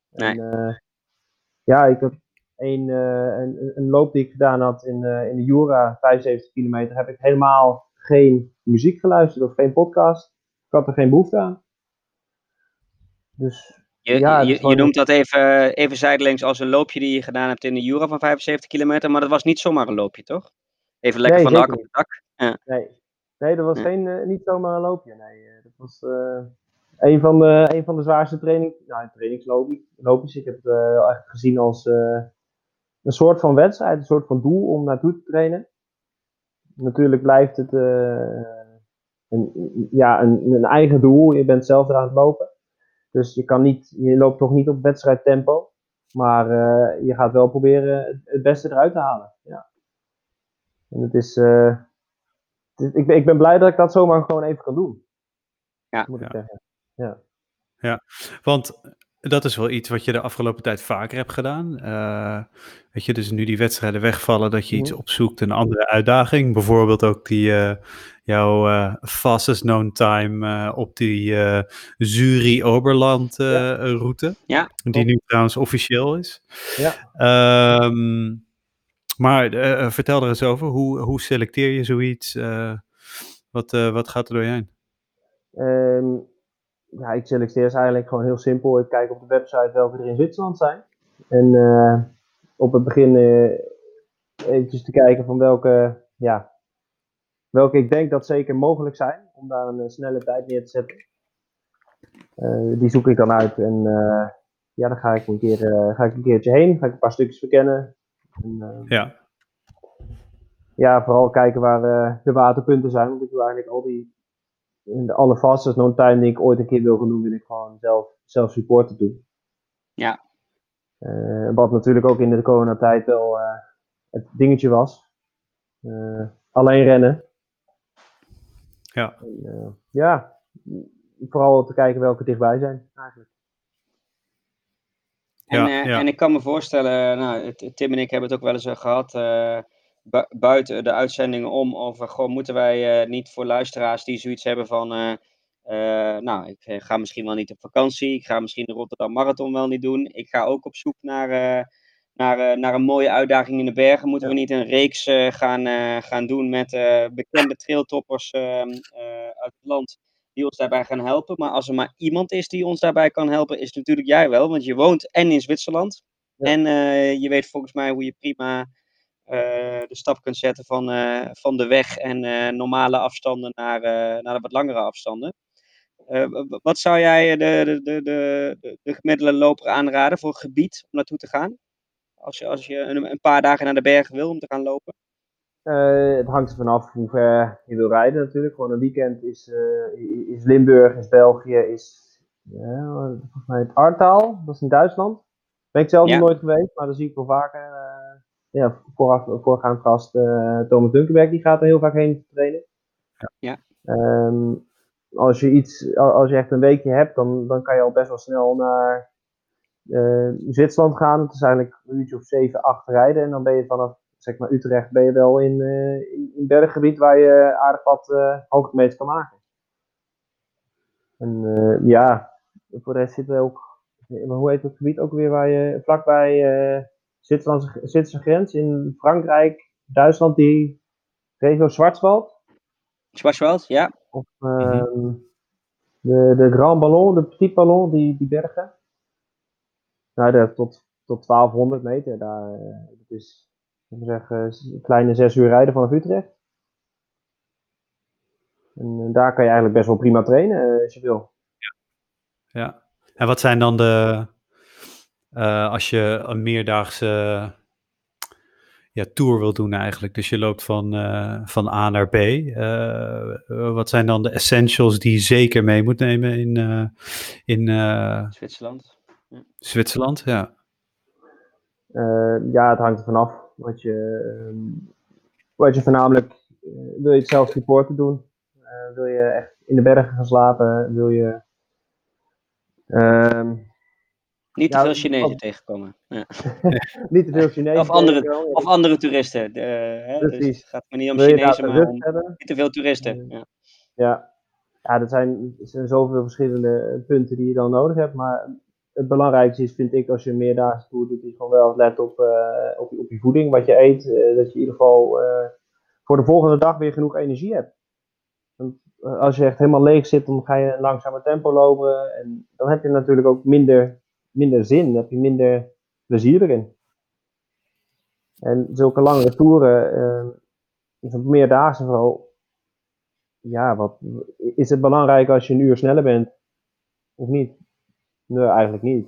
Nee. En, ja, ik heb een, een, een, loop die ik gedaan had in, in de Jura, 75 kilometer, heb ik helemaal geen muziek geluisterd of geen podcast. Ik had er geen behoefte aan. Dus, je, ja, je, je, noemt dat even, even zijdelings als een loopje die je gedaan hebt in de Jura van 75 kilometer, maar dat was niet zomaar een loopje, toch? Even lekker nee, van de dak op de dak. Ja. Nee. nee, dat was geen, uh, niet zomaar een loopje. Nee, dat was uh, een, van de, een van de zwaarste training, nou, trainingsloopjes. Ik heb het uh, echt gezien als een soort van wedstrijd, een soort van doel om naartoe te trainen natuurlijk blijft het uh, een, ja, een, een, eigen doel. Je bent zelf eraan het lopen. Dus je, kan niet, je loopt toch niet op wedstrijdtempo. Maar uh, je gaat wel proberen het beste eruit te halen. Ja. En het is, uh, het is, ik, ben, ik ben blij dat ik dat zomaar gewoon even kan doen. Ja. Moet ik ja. zeggen. Ja. ja, want dat is wel iets wat je de afgelopen tijd vaker hebt gedaan. Uh, weet je, dus nu die wedstrijden wegvallen, dat je iets opzoekt, een andere uitdaging. Bijvoorbeeld ook die, uh, jouw uh, fastest known time op die Zuri-Oberland-route. Ja. Die nu trouwens officieel is. Ja. Um, maar vertel er eens over, hoe, hoe selecteer je zoiets? wat, wat gaat er door je heen? Um ja, ik selecteer ze eigenlijk gewoon heel simpel. Ik kijk op de website welke er in Zwitserland zijn. En uh, op het begin uh, eventjes te kijken van welke, ja, welke ik denk dat zeker mogelijk zijn. Om daar een snelle tijd neer te zetten. Uh, die zoek ik dan uit en ja, dan ga ik, een keer, ga ik een keertje heen. Ga ik een paar stukjes verkennen. En, ja. Ja, vooral kijken waar de waterpunten zijn. Want ik wil eigenlijk al die in de alle fastest known time die ik ooit een keer wil gaan doen, wil ik gewoon zelf, zelf supporten doen. Ja. Uh, wat natuurlijk ook in de coronatijd wel uh, het dingetje was. Uh, alleen rennen. Ja. Ja, vooral te kijken welke dichtbij zijn eigenlijk. En, ja, ja. en ik kan me voorstellen, nou, Tim en ik hebben het ook wel eens gehad buiten de uitzendingen om over, gewoon moeten wij uh, niet voor luisteraars die zoiets hebben van, uh, uh, nou, ik ga misschien wel niet op vakantie, ik ga misschien de Rotterdam Marathon wel niet doen, ik ga ook op zoek naar, naar, naar een mooie uitdaging in de bergen. Moeten we niet een reeks gaan, gaan doen met bekende trailtoppers ehm, uit het land die ons daarbij gaan helpen? Maar als er maar iemand is die ons daarbij kan helpen, is het natuurlijk jij wel, want je woont en in Zwitserland. Ja. En je weet volgens mij hoe je prima de stap kunt zetten van, uh, van de weg en uh, normale afstanden naar, naar de wat langere afstanden. wat zou jij de, de, de, de, de gemiddelde loper aanraden voor een gebied om naartoe te gaan? Als je, als je een, een paar dagen naar de bergen wil om te gaan lopen? het hangt er vanaf hoe ver je wil rijden natuurlijk. Gewoon een weekend is, is Limburg, is België, is ja, volgens mij het Artaal, dat is in Duitsland. Ben ik zelf ja. nog nooit geweest, maar dat zie ik wel vaker ja, vooraf, voorgaand gast uh, Thomas Dunkerberg, die gaat er heel vaak heen trainen. Ja. Um, als je iets, als je echt een weekje hebt, dan, dan kan je al best wel snel naar uh, Zwitserland gaan. Het is eigenlijk een uurtje of 7, 8 rijden. En dan ben je vanaf zeg maar Utrecht ben je wel in, uh, in, in berggebied waar je aardig wat uh, hoogtemeters kan maken. En ja, voor de rest zitten ook hoe heet het gebied ook weer waar je vlakbij uh, Zwitserlandse, Zwitserse grens in Frankrijk, Duitsland, die regio Schwarzwald? Schwarzwald, ja. Of uh, de, de Grand Ballon, de Petit Ballon, die, die bergen. Nou, de, tot, tot 1200 meter, daar, dat is ik zeggen, een kleine zes uur rijden vanaf Utrecht. En daar kan je eigenlijk best wel prima trainen als je wil. Ja. ja. En wat zijn dan de, uh, als je een meerdaagse ja, tour wil doen eigenlijk. Dus je loopt van, uh, van A naar B. Uh, wat zijn dan de essentials die je zeker mee moet nemen in, in Zwitserland? Ja. Zwitserland, ja. ja, het hangt er vanaf wat je, ehm, wat je voornamelijk wil je het zelf supporten doen. wil je echt in de bergen gaan slapen? Wil je Ehm, niet te veel Chinezen tegenkomen. Ja. niet te veel Chinezen. of, andere, of andere toeristen. De, hè, dus Precies. Dus het gaat me niet om Chinezen, maar om niet te veel toeristen. Ja. ja. Ja, er zijn, er zijn zoveel verschillende punten die je dan nodig hebt. Maar het belangrijkste is, vind ik, als je een meerdaagse tour doet, is gewoon wel let op, uh, op, op je voeding, wat je eet. Uh, dat je in ieder geval voor de volgende dag weer genoeg energie hebt. Want eh, als je echt helemaal leeg zit, dan ga je een langzamer tempo lopen. En dan heb je natuurlijk ook minder, minder zin, dan heb je minder plezier erin. En zulke langere toeren, uh, meerdaagse vooral. Ja, wat, is het belangrijk als je een uur sneller bent? Of niet? Nee, eigenlijk niet.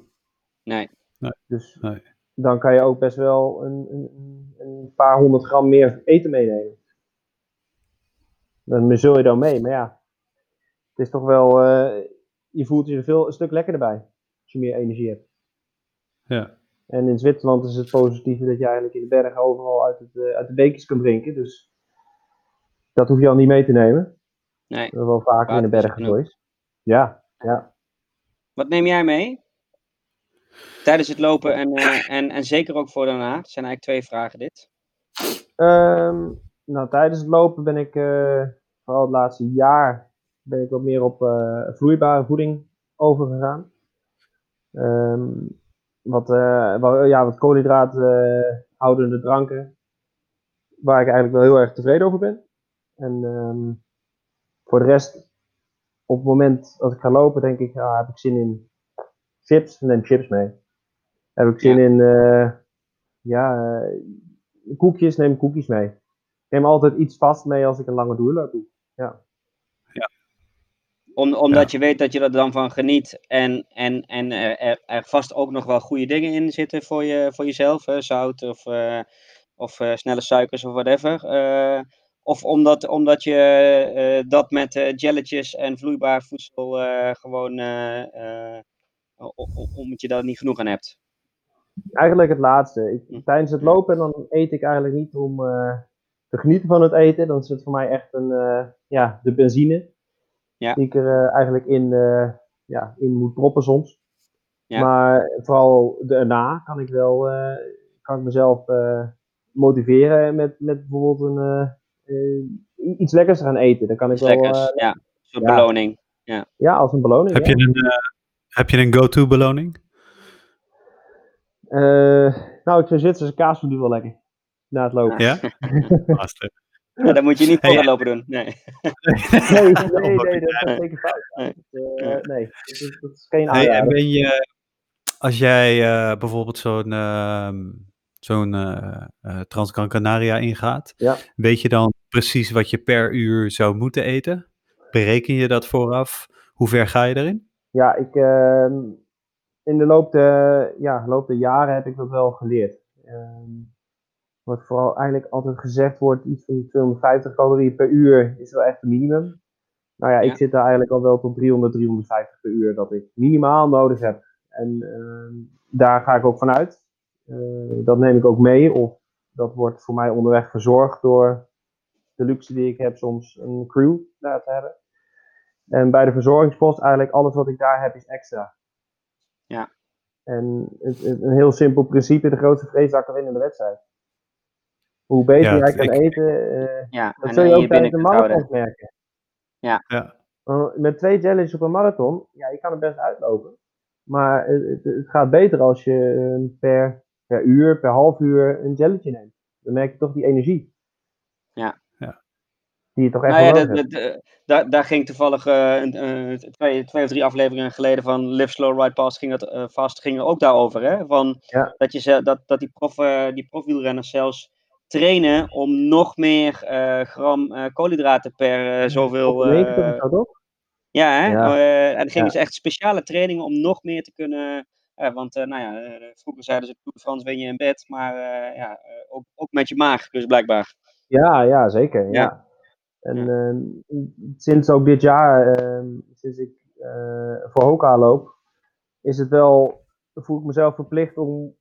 Nee. Dus nee. dan kan je ook best wel een, een, een paar honderd gram meer eten meenemen dan zul je dan mee. Maar ja, het is toch wel, uh, je voelt je veel, een stuk lekkerder bij als je meer energie hebt. Ja. En in Zwitserland is het positieve dat je eigenlijk in de bergen overal uit, het, uh, uit de beekjes kan drinken. Dus dat hoef je al niet mee te nemen. Nee. Dat is wel vaker in de bergen geweest. Ja, ja. Wat neem jij mee? Tijdens het lopen en, uh, en, en zeker ook voor daarna? Het zijn eigenlijk twee vragen dit. Um, nou, tijdens het lopen ben ik, uh, vooral het laatste jaar, ben ik wat meer op uh, vloeibare voeding overgegaan. Um, wat, uh, wat, ja, wat koolhydraathoudende dranken, waar ik eigenlijk wel heel erg tevreden over ben. En um, voor de rest, op het moment dat ik ga lopen, denk ik, ah, heb ik zin in chips, neem chips mee. Heb ik zin ja. in, ja, koekjes, neem koekjes mee neem altijd iets vast mee als ik een lange doorloop doe. Ja. Om, omdat je weet dat je er dan van geniet en, en, en er, er vast ook nog wel goede dingen in zitten voor, je, voor jezelf. Hè? Zout of, uh, of uh, snelle suikers of whatever. Uh, of omdat, omdat je dat met jelletjes en vloeibaar voedsel gewoon, omdat je daar niet genoeg aan hebt. Eigenlijk het laatste. Ik, hm. tijdens het lopen dan eet ik eigenlijk niet om te genieten van het eten. Dan is het voor mij echt een, ja, de benzine. Ja. Die ik er uh, eigenlijk in, uh, ja, in moet proppen soms. Ja. Maar vooral daarna kan ik wel kan ik mezelf motiveren met, met bijvoorbeeld een, iets lekkers te gaan eten. Dan kan ik wel, lekkers, ja. Ja. beloning. Ja. ja, als een beloning. Heb, je, een, heb je een go-to beloning? nou, ik vind Zwitserse kaas nu wel lekker na het lopen. Ja? ja dat moet je niet voor lopen doen. Nee. nee, nee, nee, dat is zeker fout. Nee, uh, nee dat, dat, is geen aanrader. Hey, en ben je, als jij uh, bijvoorbeeld zo'n uh, zo'n uh, Transgran Canaria ingaat, ja. weet je dan precies wat je per uur zou moeten eten? Bereken je dat vooraf? Hoe ver ga je erin? Ja, ik, ehm, in de loop der, ja, loop der jaren heb ik dat wel geleerd. Ehm, wat vooral eigenlijk altijd gezegd wordt, iets van 250 calorieën per uur is wel echt een minimum. Nou ja, ik zit daar eigenlijk al wel tot 300, 350 per uur dat ik minimaal nodig heb. En uh, daar ga ik ook vanuit. Uh, dat neem ik ook mee, of dat wordt voor mij onderweg verzorgd door de luxe die ik heb soms een crew daar te hebben. En bij de verzorgingspost eigenlijk alles wat ik daar heb is extra. Ja. En het, het, een heel simpel principe, de grootste winnen in de wedstrijd. Hoe beter ja, jij kan ik, eten, uh, ja, dat zul je ook tijdens de marathon merken. Ja. ja. met twee jellies op een marathon, ja, je kan er best uitlopen. Maar het, het, gaat beter als je ehm, per, per uur, per half uur een gelletje neemt. Dan merk je toch die energie. Ja. ja. Die je toch echt nou ja, wel de, de, daar, daar ging toevallig uh, uh, twee, twee of drie afleveringen geleden van Live Slow Ride Fast ging het, uh, vast ging er ook daarover. Hè? Van ja. dat, je, dat, dat die, prof, die profwielrenners zelfs trainen om nog meer gram koolhydraten per zoveel. Ja, hè? Ja. en dan gingen ze echt speciale trainingen om nog meer te kunnen. want nou ja, vroeger zeiden ze Tour France win je in bed, maar ja, ook, ook met je maag, dus blijkbaar. Ja, ja, zeker. Ja. Ja. En ehm, sinds ook dit jaar, ehm, sinds ik eh, voor Hoka loop, is het wel, voel ik mezelf verplicht om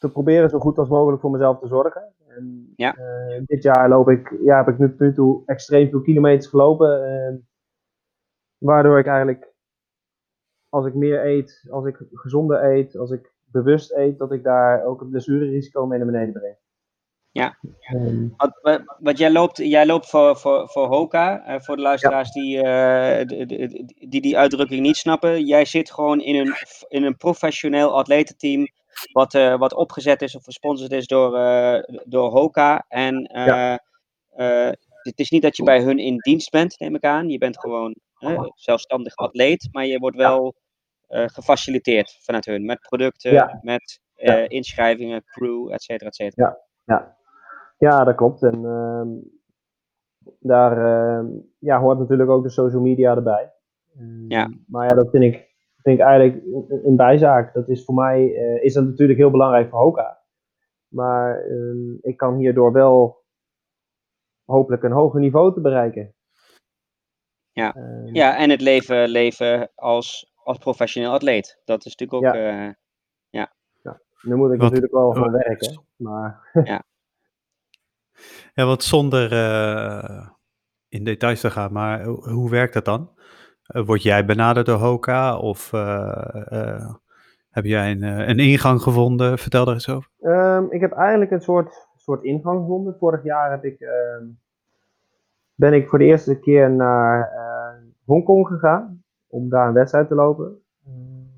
te proberen zo goed als mogelijk voor mezelf te zorgen. En, Ja. eh, dit jaar loop ik, ja, heb ik nu tot nu toe extreem veel kilometers gelopen. ehm, waardoor ik eigenlijk, als ik meer eet, als ik gezonder eet, als ik bewust eet, dat ik daar ook het blessurerisico mee naar beneden breng. Ja. Ehm, Wat, wat, wat jij loopt, jij loopt voor, voor, voor Hoka, eh, voor de luisteraars die, eh, die die uitdrukking niet snappen. Jij zit gewoon in een, in een professioneel atletenteam wat, eh, wat opgezet is of gesponsord is door, eh, door Hoka. En eh, het is niet dat je bij hun in dienst bent, neem ik aan. Je bent gewoon zelfstandig atleet, maar je wordt wel gefaciliteerd vanuit hun met producten, Ja. met Ja. inschrijvingen, crew, et cetera, et cetera. Ja. Ja, dat klopt. En ehm, daar ehm, ja, hoort natuurlijk ook de social media erbij. Ehm, Ja. Maar ja, dat vind ik, vind ik eigenlijk een- een bijzaak. Dat is voor mij eh, is dat natuurlijk heel belangrijk voor Hoka. Maar ehm, ik kan hierdoor wel hopelijk een hoger niveau te bereiken. Ja. Ehm, Ja, en het leven, leven als, als professioneel atleet. Dat is natuurlijk ook. Ja. eh, Nu moet ik Wat- natuurlijk wel gaan werken. Maar Ja, want zonder eh, in details te gaan, maar ho- hoe werkt dat dan? Eh, word jij benaderd door Hoka of eh, eh, heb jij een, een ingang gevonden? Vertel daar eens over. Ehm, ik heb eigenlijk een soort, soort ingang gevonden. Vorig jaar heb ik, ehm, ben ik voor de eerste keer naar Hongkong gegaan om daar een wedstrijd te lopen.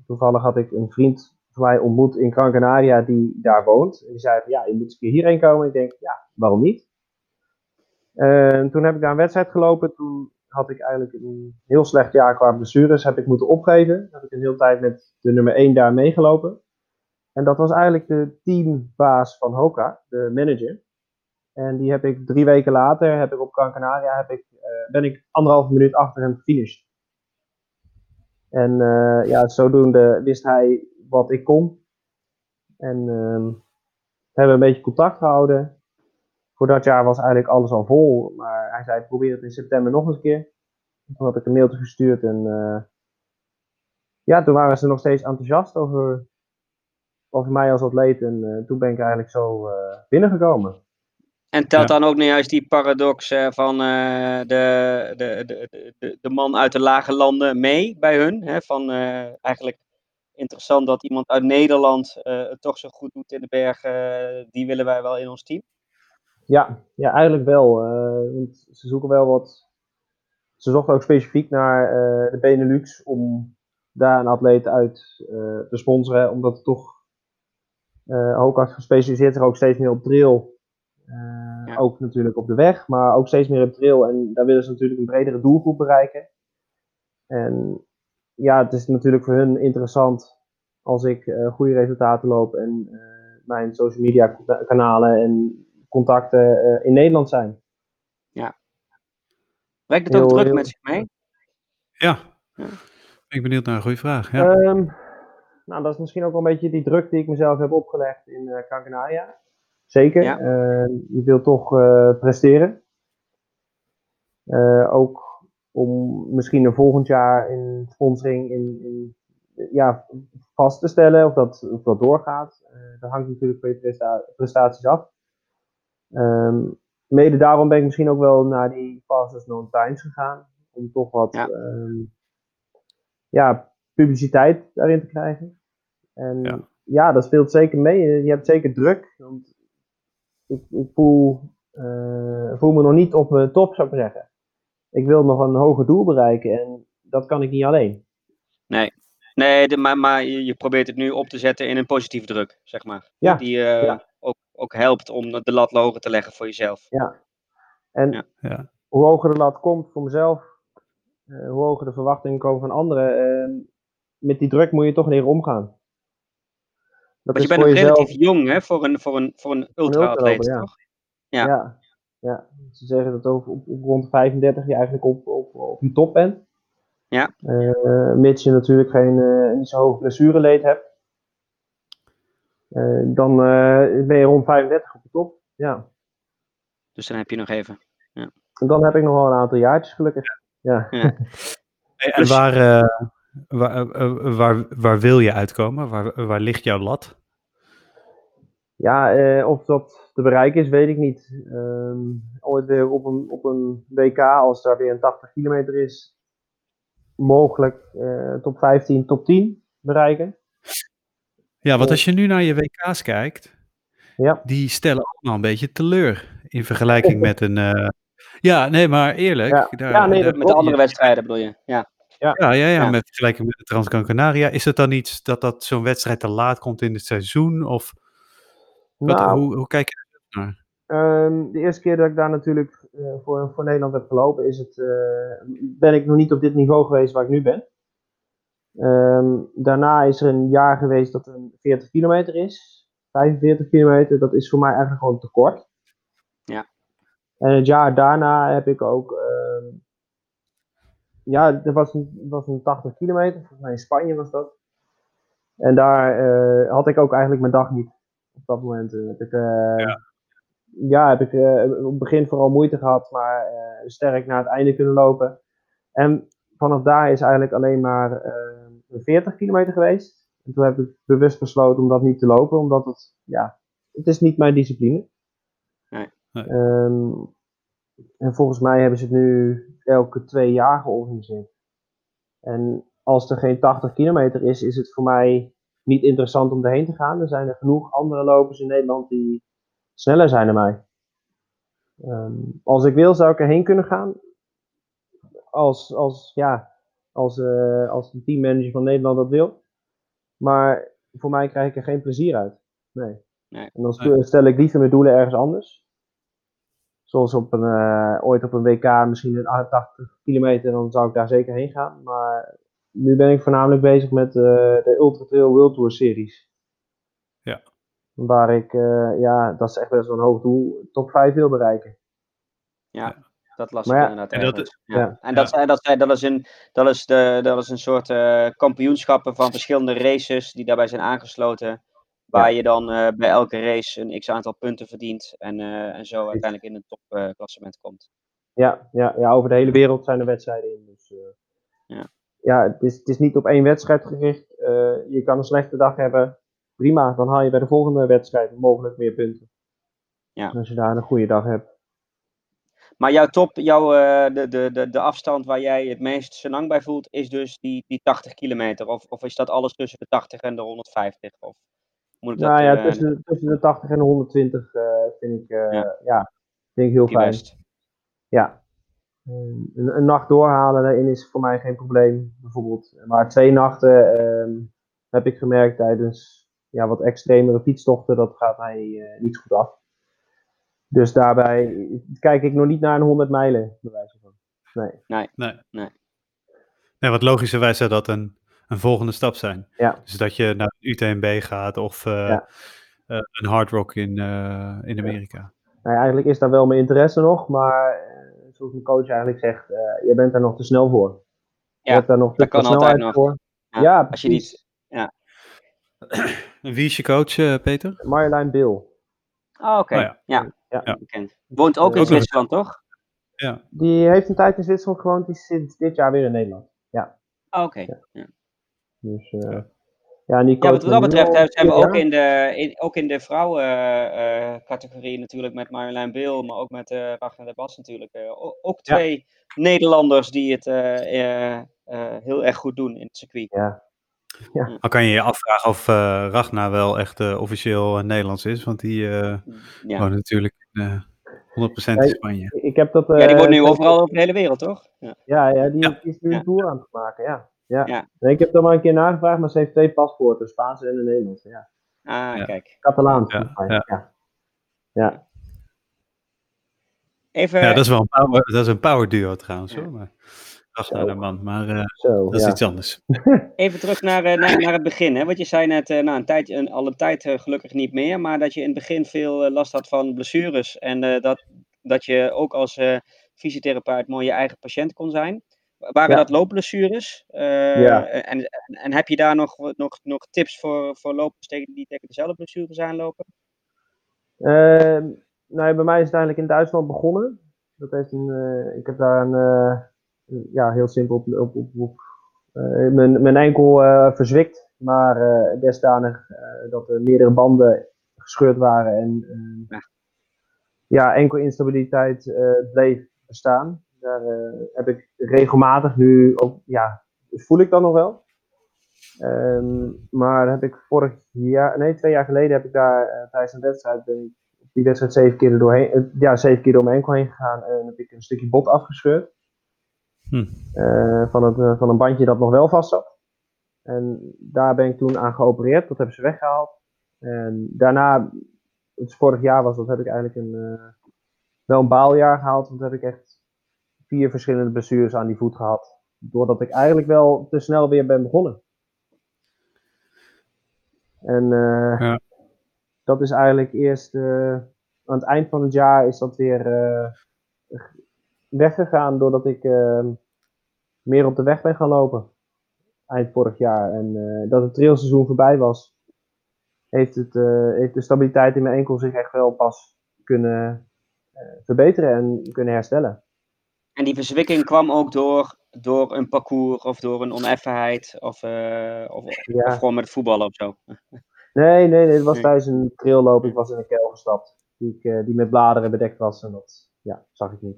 Toevallig had ik een vriend van mij ontmoet in Gran Canaria die daar woont. En die zei ja, je moet eens een keer hierheen komen. Ik denk, ja, waarom niet? En toen heb ik daar een wedstrijd gelopen. Toen had ik eigenlijk een heel slecht jaar qua blessures. Heb ik moeten opgeven. Heb ik een hele tijd met de nummer 1 daar meegelopen. En dat was eigenlijk de teambaas van Hoka, de manager. En die heb ik drie weken later, heb ik op Gran heb ik, eh, ben ik anderhalve minuut achter hem gefinished. En eh, ja, zodoende wist hij wat ik kon. En ehm, hebben een beetje contact gehouden. Voor dat jaar was eigenlijk alles al vol. Maar hij zei, probeer het in september nog eens een keer. Toen had ik een mailtje gestuurd en eh, ja, toen waren ze nog steeds enthousiast over, over mij als atleet. En eh, toen ben ik eigenlijk zo eh, binnengekomen. En telt Ja. dan ook niet juist die paradox eh, van eh, de, de, de, de, de man uit de lage landen mee bij hun? Hè? Van eh, eigenlijk interessant dat iemand uit Nederland eh, het toch zo goed doet in de bergen. die willen wij wel in ons team. Ja, ja eigenlijk wel. eh, want ze zoeken wel wat. Ze zochten ook specifiek naar eh, de Benelux om daar een atleet uit eh, te sponsoren. Omdat het toch eh Hoka gespecialiseerd zich ook steeds meer op trail. Ja. Ook natuurlijk op de weg, maar ook steeds meer op trail. En daar willen ze natuurlijk een bredere doelgroep bereiken. En ja, het is natuurlijk voor hun interessant als ik goede resultaten loop en mijn social media kanalen en contacten eh, in Nederland zijn. Brengt het ook druk heel- met zich mee? Ja, Ja. ben ik benieuwd naar een goede vraag. Ja. Ehm, nou, dat is misschien ook wel een beetje die druk die ik mezelf heb opgelegd in eh Canaria. Zeker. Ja. Eh, je wilt toch eh, presteren. Eh, ook om misschien een volgend jaar in sponsoring in, in, ja, vast te stellen of dat, of dat doorgaat. Eh, dat hangt natuurlijk van je presta- prestaties af. Ehm, mede daarom ben ik misschien ook wel naar die fastest known times gegaan. Om toch wat Ja. ehm, ja, publiciteit daarin te krijgen. En Ja. ja. dat speelt zeker mee. Je hebt zeker druk. Want ik, ik voel, eh, voel me nog niet op mijn top, zou ik maar zeggen. Ik wil nog een hoger doel bereiken en dat kan ik niet alleen. Nee. Nee, de, maar, maar je, je probeert het nu op te zetten in een positieve druk, zeg maar. Ja, Die eh, ja. ook, ook helpt om de lat hoger te leggen voor jezelf. En Ja. Ja. hoe hoger de lat komt voor mezelf, eh, hoe hoger de verwachtingen komen van anderen, eh, met die druk moet je toch leren omgaan. Dat Want je bent nog jezelf relatief jong hè, voor een, voor een, voor een ultra-atleet, ja. toch? Ja. Ja. ja. Ze zeggen dat over, op, op rond de 35 je eigenlijk op, op, op je top bent. Ja. Eh, mits je natuurlijk geen eh, niet zo hoog blessureleed hebt. Eh, dan eh, ben je rond 35 op de top. Ja. Dus dan heb je nog even. En dan heb ik nog wel een aantal jaartjes gelukkig. Ja. Hey, En waar, eh, waar, waar, waar wil je uitkomen? Waar, waar ligt jouw lat? Ja, eh, of dat te bereiken is, weet ik niet. Ehm, ooit weer op een, op een WK, als daar weer een 80 kilometer is, mogelijk eh, top 15, top 10 bereiken. Ja, want Oh. als je nu naar je WK's kijkt, Ja. die stellen allemaal een beetje teleur in vergelijking met een. eh, ja, nee, maar eerlijk. Ja. Daar, Ja, nee, daar- Met de andere wedstrijden bedoel je? Ja. Ja, ja, ja, Ja. met vergelijking met de Transgran Canaria. Is het dan iets dat, dat zo'n wedstrijd te laat komt in het seizoen? Of wat, Nou, hoe, hoe kijk je daar naar? Ehm, de eerste keer dat ik daar natuurlijk eh, voor, voor Nederland heb gelopen, is het, eh, ben ik nog niet op dit niveau geweest waar ik nu ben. Ehm, daarna is er een jaar geweest dat een 40 kilometer is. 45 kilometer, dat is voor mij eigenlijk gewoon te kort. Ja. En het jaar daarna heb ik ook, ehm, ja, er was een, was een 80 kilometer, volgens mij in Spanje was dat. En daar eh, had ik ook eigenlijk mijn dag niet. Op dat moment eh, heb ik, eh, ja, heb ik op het begin vooral moeite gehad, maar sterk naar het einde kunnen lopen. En vanaf daar is eigenlijk alleen maar 40 kilometer geweest. En toen heb ik bewust besloten om dat niet te lopen, omdat het, ja, het is niet mijn discipline. Nee. Nee. Ehm, en volgens mij hebben ze het nu elke twee jaar georganiseerd. En als er geen 80 kilometer is, is het voor mij niet interessant om erheen te gaan. Er zijn er genoeg andere lopers in Nederland die sneller zijn dan mij. Ehm, als ik wil, zou ik erheen kunnen gaan. Als, als, ja, als, eh, als de teammanager van Nederland dat wil. Maar voor mij krijg ik er geen plezier uit. Nee. Nee. En dan stel- ik liever mijn doelen ergens anders. Zoals op een, eh, ooit op een WK, misschien een 80 kilometer, dan zou ik daar zeker heen gaan. Maar nu ben ik voornamelijk bezig met eh, de Ultra Trail World Tour series. Ja. Waar ik, eh, ja, dat is echt best wel een hoog doel, top 5 wil bereiken. Dat las Maar ik ja, inderdaad en dat ergens. ja. ja. En dat, zijn- dat, zijn- dat, is een, dat, is de, dat is een soort eh, kampioenschappen van verschillende races die daarbij zijn aangesloten. Waar je dan eh, bij elke race een x aantal punten verdient. En, eh, en zo uiteindelijk in een topklassement komt. Ja, ja, ja, over de hele wereld zijn er wedstrijden in. Dus, eh, Ja. ja, het is, het is niet op één wedstrijd gericht. Eh, je kan een slechte dag hebben. Prima, dan haal je bij de volgende wedstrijd mogelijk meer punten. Ja. Als je daar een goede dag hebt. Maar jouw top, jouw, eh, de, de, de, de afstand waar jij het meest zo lang bij voelt, is dus die, die 80 kilometer. Of, of is dat alles tussen de 80 en de 150? Of moet ik dat, nou ja, eh, tussen, tussen de 80 en de 120 eh, vind ik, Ja. ja. vind ik heel die fijn. best? Ja. Een, een nacht doorhalen daarin is voor mij geen probleem, bijvoorbeeld. Maar twee nachten ehm, heb ik gemerkt tijdens ja, wat extremere fietstochten, dat gaat mij niet goed af. Dus daarbij kijk ik nog niet naar een 100 mijlen, bij wijze van. Nee. Nee, wat logischerwijs zou dat een, een volgende stap zijn. Ja. Dus dat je naar UTMB gaat of eh, Ja. eh, een hard rock in, eh, in Amerika. Nou ja, eigenlijk is daar wel mijn interesse nog, maar eh, zoals mijn coach eigenlijk zegt, eh, je bent daar nog te snel voor. je Ja, hebt daar nog te dat kan snelheid nog. voor. Ja, Ja, als je precies. niet. En Wie is je coach, eh, Peter? Marjolein Bill. Oh, oké. Oh ja. Ja. Ja. Ja. bekend. Woont ook in Zwitserland, toch? Ja. Die heeft een tijd in Zwitserland gewoond, die is sinds dit jaar weer in Nederland. Oh, oké. Ja. Ja. Dus eh, Ja. ja, en die Ja, coach wat dat betreft al zijn we ook in de, in, ook in de vrouwencategorie natuurlijk met Marjolein Bill, maar ook met eh Ragnar de Bas natuurlijk. eh, ook Ja. twee Nederlanders die het eh, eh, eh, heel erg goed doen in het circuit. Ja, Dan kan je je afvragen of eh Ragnar wel echt eh, officieel eh, Nederlands is, want die eh Ja. woont natuurlijk eh 100% Ja, in Spanje. ik heb dat... ja, die wordt nu overal over de hele wereld, toch? Ja. Ja, ja die, Ja. is nu Ja. een tour aan het maken, ja. Ja. Ja. Nee, ik heb het er maar een keer nagevraagd, maar ze heeft twee paspoorten, Spaanse en een Nederlandse. Ja. Ah, Ja. kijk. Catalaans. Ja, ja. ja. ja. Even, Ja, dat is wel een power, dat is een power duo trouwens Ja. hoor. Maar, ach, Zo. naar de man. Maar eh, Zo, dat is ja. iets anders. even terug naar, eh, naar, naar het begin. Hè? Want je zei net, eh, nou, een tijd, een, al een tijd gelukkig niet meer, maar dat je in het begin veel last had van blessures. En eh, dat, dat je ook als eh, fysiotherapeut mooi je eigen patiënt kon zijn. Waren Ja. dat loopblessures? Eh, Ja. en, en, en heb je daar nog, nog, nog tips voor, voor lopers tegen, die tegen dezelfde blessures aanlopen? Ehm, nou, bij mij is het eigenlijk in Duitsland begonnen. Dat heeft een, eh, ik heb daar een, eh, een- ja, heel simpel op, op, op, op, eh, mijn, mijn enkel eh, verzwikt, maar eh desdanig dat er meerdere banden gescheurd waren en Ja. ja, enkel instabiliteit bleef bestaan. Daar heb ik regelmatig nu ook, ja, dus voel ik dat nog wel. Ehm, maar heb ik vorig jaar, nee, twee jaar geleden heb ik daar tijdens een wedstrijd, ben ik die wedstrijd zeven keer er doorheen, ja, zeven keer door mijn enkel heen gegaan en heb ik een stukje bot afgescheurd. Hm. Eh, van, het, eh, van een bandje dat nog wel vast zat. En daar ben ik toen aan geopereerd, dat hebben ze weggehaald. En daarna, het vorig jaar was dat, heb ik eigenlijk een, eh, wel een baaljaar gehaald, want heb ik echt vier verschillende blessures aan die voet gehad. Doordat ik eigenlijk wel te snel weer ben begonnen. En Ja. dat is eigenlijk eerst aan het eind van het jaar is dat weer weggegaan doordat ik eh, meer op de weg ben gaan lopen. Eind vorig jaar. En eh, dat het trailseizoen voorbij was, heeft, het, eh, heeft de stabiliteit in mijn enkel zich echt wel pas kunnen eh, verbeteren en kunnen herstellen. En die verzwikking kwam ook door, door een parcours of door een oneffenheid of, eh, of, gewoon met voetballen of zo. Nee, nee, nee, het was tijdens een trailloop. Ik was in een kuil gestapt. Die, ik, eh, die met bladeren bedekt was. En dat ja, zag ik niet.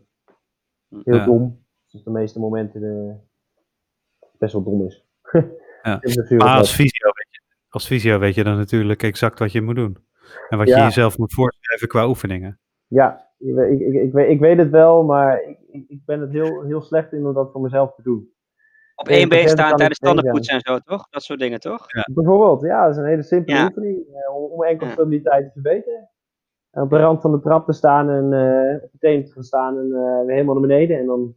Heel Ja. dom. Dus de meeste momenten eh, best wel dom is. Ja. Maar als fysio, weet je, als fysio weet je dan natuurlijk exact wat je moet doen. En wat je Ja. jezelf moet voorschrijven qua oefeningen. Ja, ik, weet- ik, ik, ik, weet, ik weet het wel, maar ik, ik, ben het heel, heel slecht in om dat voor mezelf te doen. Op één been staan tijdens tandenpoetsen en zo, toch? Dat soort dingen, toch? Bijvoorbeeld, ja, dat is een hele simpele Ja. oefening eh, om, om enkel Ja. stabiliteit te verbeteren. En op de rand van de trap te staan en eh, op je tenen te gaan staan en eh, weer helemaal naar beneden. En dan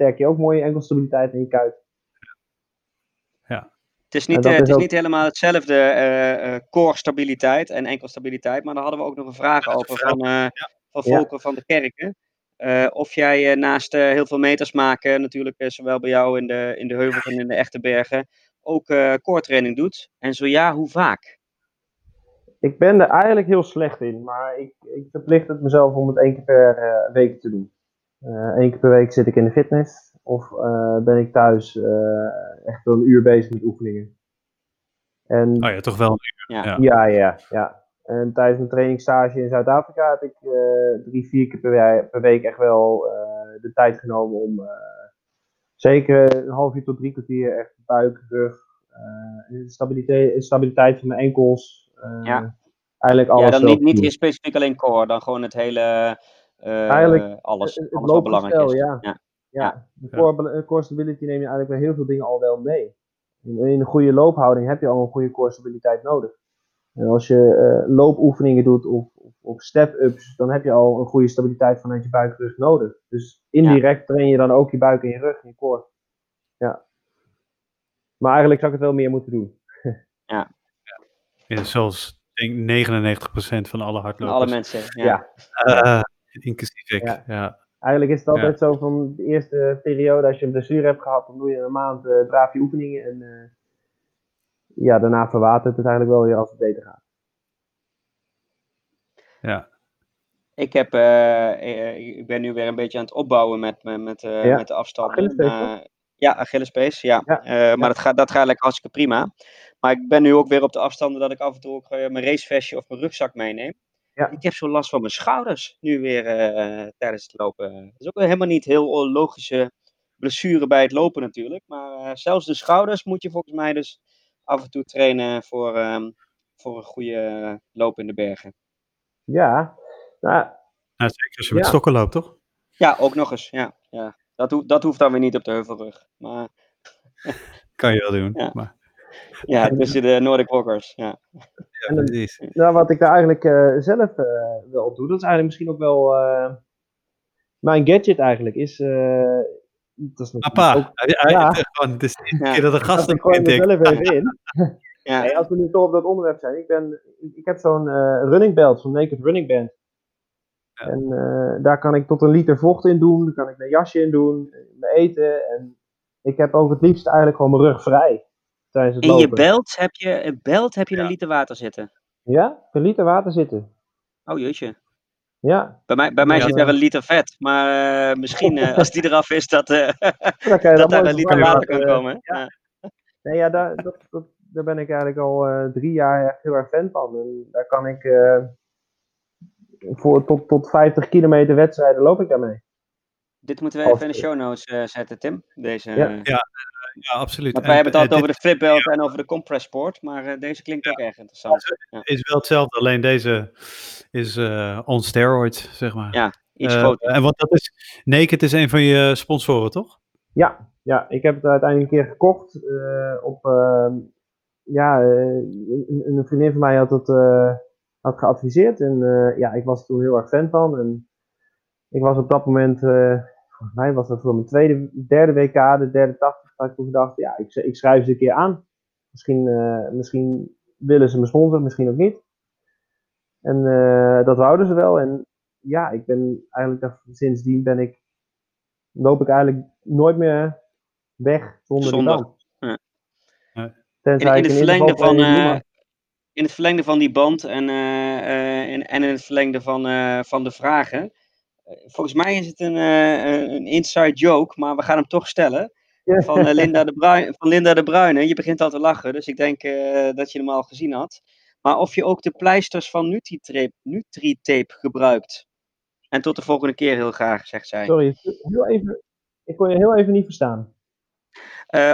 versterk je ook mooi je enkelstabiliteit in je kuit. Het is niet, eh, het is ook- niet helemaal hetzelfde eh, eh, core stabiliteit en enkelstabiliteit, maar daar hadden we ook nog een vraag over van, eh, van Ja. Volker van de Kerken. Eh, of jij naast eh, heel veel meters maken, natuurlijk zowel bij jou in de, in de heuvels en in de echte bergen, ook eh core training doet. En zo ja, hoe vaak? Ik ben er eigenlijk heel slecht in, maar ik, ik verplicht het mezelf om het één keer per eh, week te doen. Eén keer per week zit ik in de fitness of eh, ben ik thuis eh, echt wel een uur bezig met oefeningen. En Oh ja, toch wel. een Ja. Ja. Ja, ja, ja. En tijdens mijn trainingsstage in Zuid-Afrika heb ik eh, drie, vier keer per, week echt wel eh, de tijd genomen om eh, zeker een half uur tot drie kwartier echt buik, rug, eh, stabiliteit, stabiliteit van mijn enkels. eh, Ja. Eigenlijk alles. ja, dan niet, niet specifiek alleen core, dan gewoon het hele, eh, Eigenlijk alles, het- het alles wat belangrijk is. ja. Ja. Ja, de core, eh, core stability neem je eigenlijk bij heel veel dingen al wel mee. In, in een goede loophouding heb je al een goede core stabiliteit nodig. En als je eh, loopoefeningen doet of, of, of step-ups, dan heb je al een goede stabiliteit vanuit je buikrug nodig. Dus indirect train je dan ook je buik en je rug en je core. Ja. Maar eigenlijk zou ik het wel meer moeten doen. Ja, zoals ik denk 99% van alle Van hardlopers. alle mensen. Ja. Ja. Eh, inclusief ik. Ja. Ja. Eigenlijk is het altijd Ja. zo van de eerste periode, als je een blessure hebt gehad, dan doe je een maand eh draaf je oefeningen. En eh, ja, daarna verwatert het eigenlijk wel weer als het beter gaat. ja. Ik, heb, eh, ik ben nu weer een beetje aan het opbouwen met, met, met, eh, Ja. met de Maar- ja, Achillespees, ja. Ja, Eh, maar Dat, gaat, dat gaat lekker hartstikke prima. Maar ik ben nu ook weer op de afstanden dat ik af en toe ook mijn racevestje of mijn rugzak meeneem. Ja. Ik heb zo last van mijn schouders nu weer eh, tijdens het lopen. Dat is ook helemaal niet heel logische blessure bij het lopen natuurlijk. Maar eh, zelfs de schouders moet je volgens mij dus af en toe trainen voor, ehm, voor een goede loop in de bergen. Ja, nou, Nou, zeker als je met stokken loopt, toch? Ja, ook nog eens. Ja, ja. Dat, hoeft, dat hoeft dan weer niet op de heuvelrug. Maar kan je wel doen. Ja. Maar, Ja, tussen de Nordic Walkers. Ja. ja, En dan- precies. Nou, wat ik daar eigenlijk eh, zelf eh, wel op doe, dat is eigenlijk misschien ook wel eh, mijn gadget eigenlijk, is... eh dat is Papa, ook- hij- Ja. gewoon, het is de eerste Ja. keer dat een gast dat intikt. mezelf even in. Ja. Als we nu toch op dat onderwerp zijn. Ik, ben, ik heb zo'n eh, running belt, zo'n naked running band. Ja. En eh, daar kan ik tot een liter vocht in doen. Daar kan ik mijn jasje in doen, mijn eten. En ik heb ook het liefst eigenlijk gewoon mijn rug vrij tijdens het In je belt heb je, een belt heb je een liter water zitten. Ja, een liter water zitten. Oh jeetje. Ja, Bij mij, bij mij Ja, zit daar een liter vet. Maar eh, misschien eh, als die eraf is, dat, eh, dan kan je dat daar een liter water kan Eh, komen. ja. Ja. Nee, ja, daar, dat, dat, daar ben ik eigenlijk al eh, drie jaar echt heel erg fan van. En daar kan ik eh, voor tot, tot 50 kilometer wedstrijden loop ik daarmee. Dit moeten we even in de show notes eh, zetten, Tim. Deze, Ja. eh, Ja, absoluut. want En, wij hebben het eh, altijd over de flipbelt en over de compressport. Maar eh, deze klinkt ook erg interessant. Is wel hetzelfde, alleen deze is eh, on steroids, zeg maar. Ja, Iets groter. en want dat is, Naked is een van je sponsoren, toch? Ja, ja, ik heb het uiteindelijk een keer gekocht. eh, op, ehm, ja, eh, een, een vriendin van mij had het eh, had geadviseerd. En eh, ja, ik was er toen heel erg fan van. En ik was op dat moment, eh, volgens mij was dat voor mijn tweede, derde WK, de derde 80, dat ik toen gedacht, ja, ik, ik schrijf ze een keer aan. Misschien, eh, misschien willen ze me sponsoren, misschien ook niet. En eh, dat wouden ze wel. En ja, ik ben eigenlijk, sindsdien ben ik, loop ik eigenlijk nooit meer weg zonder, Zonder. die band. Ja. Tenzij In, het een verlengde van, eh, in het verlengde van die band en, eh, eh, in, en in het verlengde van, eh, van de vragen. Volgens mij is het een, eh, een inside joke, maar we gaan hem toch stellen. Van, eh, Linda, de Bruin, van Linda de Bruyne. Je begint al te lachen, dus ik denk eh, dat je hem al gezien had. Maar of je ook de pleisters van Nutritape, Nutritape gebruikt. En tot de volgende keer heel graag, zegt zij. Sorry, heel even, ik kon je heel even niet verstaan.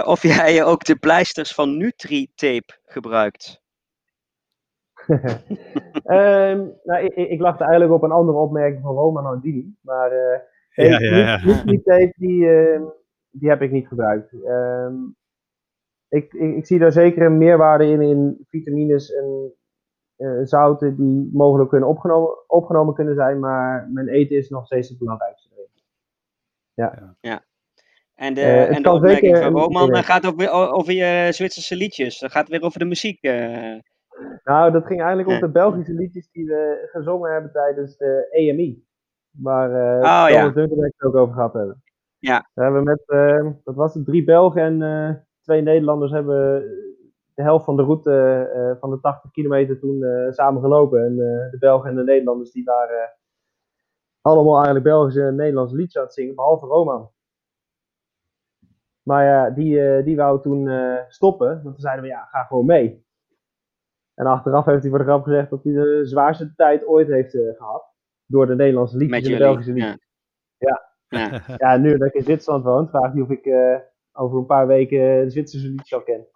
Of jij ook de pleisters van Nutritape gebruikt. Ehm, nou, ik, ik lachte eigenlijk op een andere opmerking van Roman Andini. Maar eh Ja, ja, ja. Nutritape, die, ehm, die heb ik niet gebruikt. Ehm, ik, ik, ik zie daar zeker een meerwaarde in, in vitamines en eh, zouten die mogelijk kunnen opgenomen, opgenomen kunnen zijn. Maar mijn eten is nog steeds het belangrijkste. En de, Eh, het en de kan opmerking zeker van Roman gaat ook weer over je Zwitserse liedjes. Dat gaat weer over de muziek. eh. Nou, dat ging eigenlijk om de Belgische liedjes die we gezongen hebben tijdens de EMI. Waar eh Oh, Thomas ja. Het ook over gehad hebben. Ja. We hebben met, eh, dat was het, drie Belgen en eh, twee Nederlanders hebben de helft van de route van de 80 kilometer toen samen gelopen. En de Belgen en de Nederlanders die waren allemaal eigenlijk Belgische en Nederlandse liedjes aan het zingen, behalve Roman. Maar ja, die, die wou toen stoppen, want toen zeiden we ja, ga gewoon mee. En achteraf heeft hij voor de grap gezegd dat hij de zwaarste tijd ooit heeft eh, gehad. Door de Nederlandse liedjes en de. Belgische. Ja. Ja. Ja. Ja, nu dat ik in Zwitserland woon, vraagt hij of ik eh, over een paar weken de Zwitserse liedjes al ken.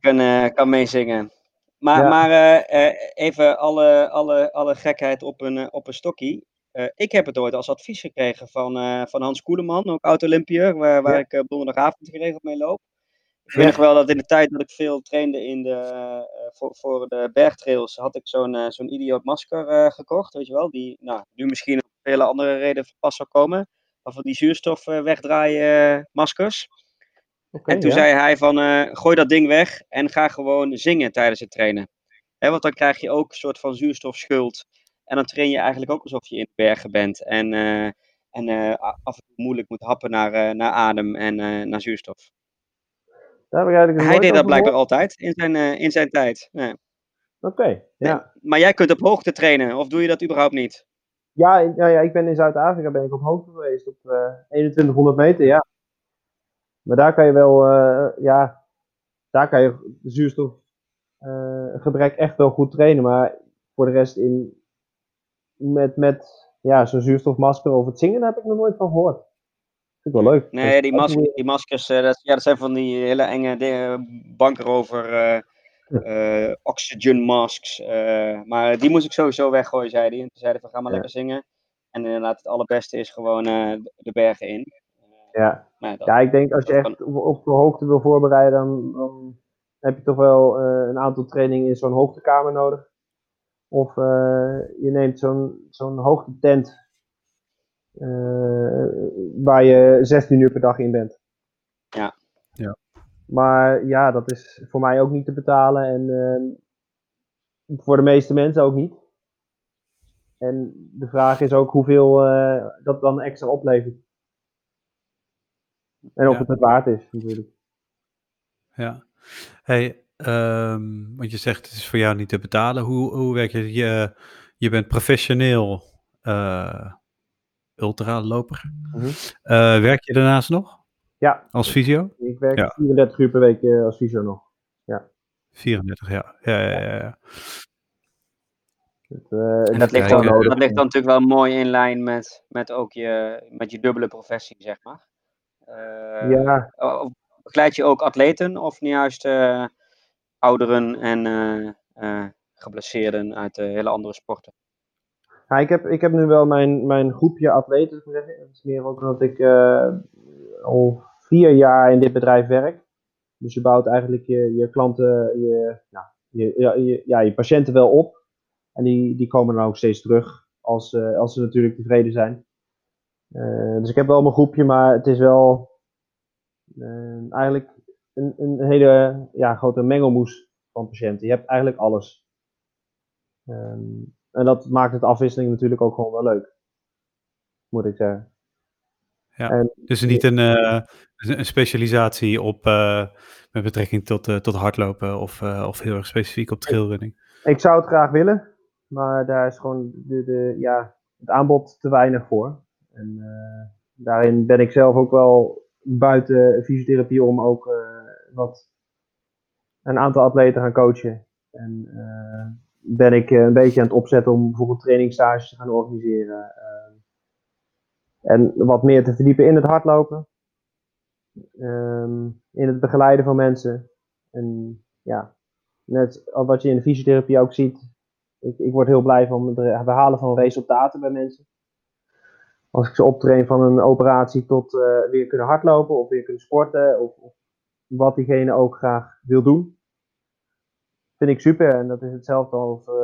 Kan, eh, kan meezingen. Maar, Ja. maar even alle, alle, alle gekheid op een, op een stokkie. Ik heb het ooit als advies gekregen van, van Hans Koeleman, ook oud-Olympiër, waar, waar ik donderdagavond geregeld mee loop. Ik weet nog wel dat in de tijd dat ik veel trainde in de, eh, voor, voor de bergtrails, had ik zo'n eh, zo'n idioot masker eh, gekocht, weet je wel. Die nou, nu misschien om vele andere redenen pas zou komen. Of van die zuurstof eh, wegdraaien eh, maskers. En toen ja. zei hij van, eh, gooi dat ding weg en ga gewoon zingen tijdens het trainen. Hè, want dan krijg je ook een soort van zuurstofschuld. En dan train je eigenlijk ook alsof je in de bergen bent. En, eh, en eh, af en toe moeilijk moet happen naar, eh, naar adem en eh, naar zuurstof. Daar heb ik eigenlijk Hij deed dat over blijkbaar altijd in zijn, eh, in zijn tijd. Oké, ja. Maar jij kunt op hoogte trainen, of doe je dat überhaupt niet? Ja, ja, ja, ik ben in Zuid-Afrika ben ik op hoogte geweest, op eh 2100 meter, ja. Maar daar kan je wel, eh, ja, daar kan je zuurstofgebrek echt wel goed trainen. Maar voor de rest in, met, met ja, zo'n zuurstofmasker of het zingen, daar heb ik nog nooit van gehoord. Vind ik wel leuk. Nee, die, Dat is- mas die maskers, eh, dat, ja, dat zijn van die hele enge dingen, bankerover eh eh, oxygen masks. maar die moest ik sowieso weggooien, zei hij. En toen zei hij van, ga maar Ja. lekker zingen. En inderdaad, het allerbeste is gewoon de- bergen in. Ja. Dat- ja, ik denk als je echt op, op de hoogte wil voorbereiden, dan, dan heb je toch wel een aantal trainingen in zo'n hoogtekamer nodig. Of je neemt zo'n zo'n hoogtetent waar je 16 uur per dag in bent. Ja. Ja. Maar ja, dat is voor mij ook niet te betalen en eh, voor de meeste mensen ook niet. En de vraag is ook hoeveel eh, dat dan extra oplevert. En of Ja. het het waard is, natuurlijk. Ja. Hey, ehm, want je zegt het is voor jou niet te betalen. Hoe, hoe werkt het? Je, je bent professioneel eh ultraloper. Eh, werk je daarnaast nog Ja, als fysio? ik werk Ja. 34 uur per week eh, als fysio nog. 34, ja. Ja, ja, ja, ja. Het, eh, En dat ligt, Ja, dan, dat ligt dan natuurlijk wel mooi in lijn met, met ook je, met je dubbele professie, zeg maar. Eh, Ja, of Begeleid je ook atleten of niet juist eh, ouderen en eh, eh, geblesseerden uit hele andere sporten? Ja, ik, heb, ik heb nu wel mijn, mijn groepje atleten. Het is meer ook dat ik eh, al vier jaar in dit bedrijf werk. Dus je bouwt eigenlijk je, je klanten, je, ja, je, ja, je, patiënten wel op. En die, die komen dan ook steeds terug als, eh, als ze natuurlijk tevreden zijn. Eh, dus ik heb wel mijn groepje, maar het is wel eigenlijk een, een hele ja, grote mengelmoes van patiënten. Je hebt eigenlijk alles. Ehm, en dat maakt het afwisseling natuurlijk ook gewoon wel leuk. Moet ik zeggen. Ja. En, Dus niet een, eh, een specialisatie op, eh, met betrekking tot, eh, tot hardlopen of, of heel erg specifiek op trailrunning. ik zou het graag willen, maar daar is gewoon de, de, ja, het aanbod te weinig voor. En daarin ben ik zelf ook wel buiten fysiotherapie om ook wat een aantal atleten te gaan coachen. En ben ik eh, een beetje aan het opzetten om bijvoorbeeld trainingstages te gaan organiseren. eh, en wat meer te verdiepen in het hardlopen. Ehm, in het begeleiden van mensen. En ja, net wat je in de fysiotherapie ook ziet. Ik, ik word heel blij van het behalen van resultaten bij mensen. Als ik ze optrain van een operatie tot eh, weer kunnen hardlopen of weer kunnen sporten. Of wat diegene ook graag wil doen. Vind ik super. En dat is hetzelfde als eh,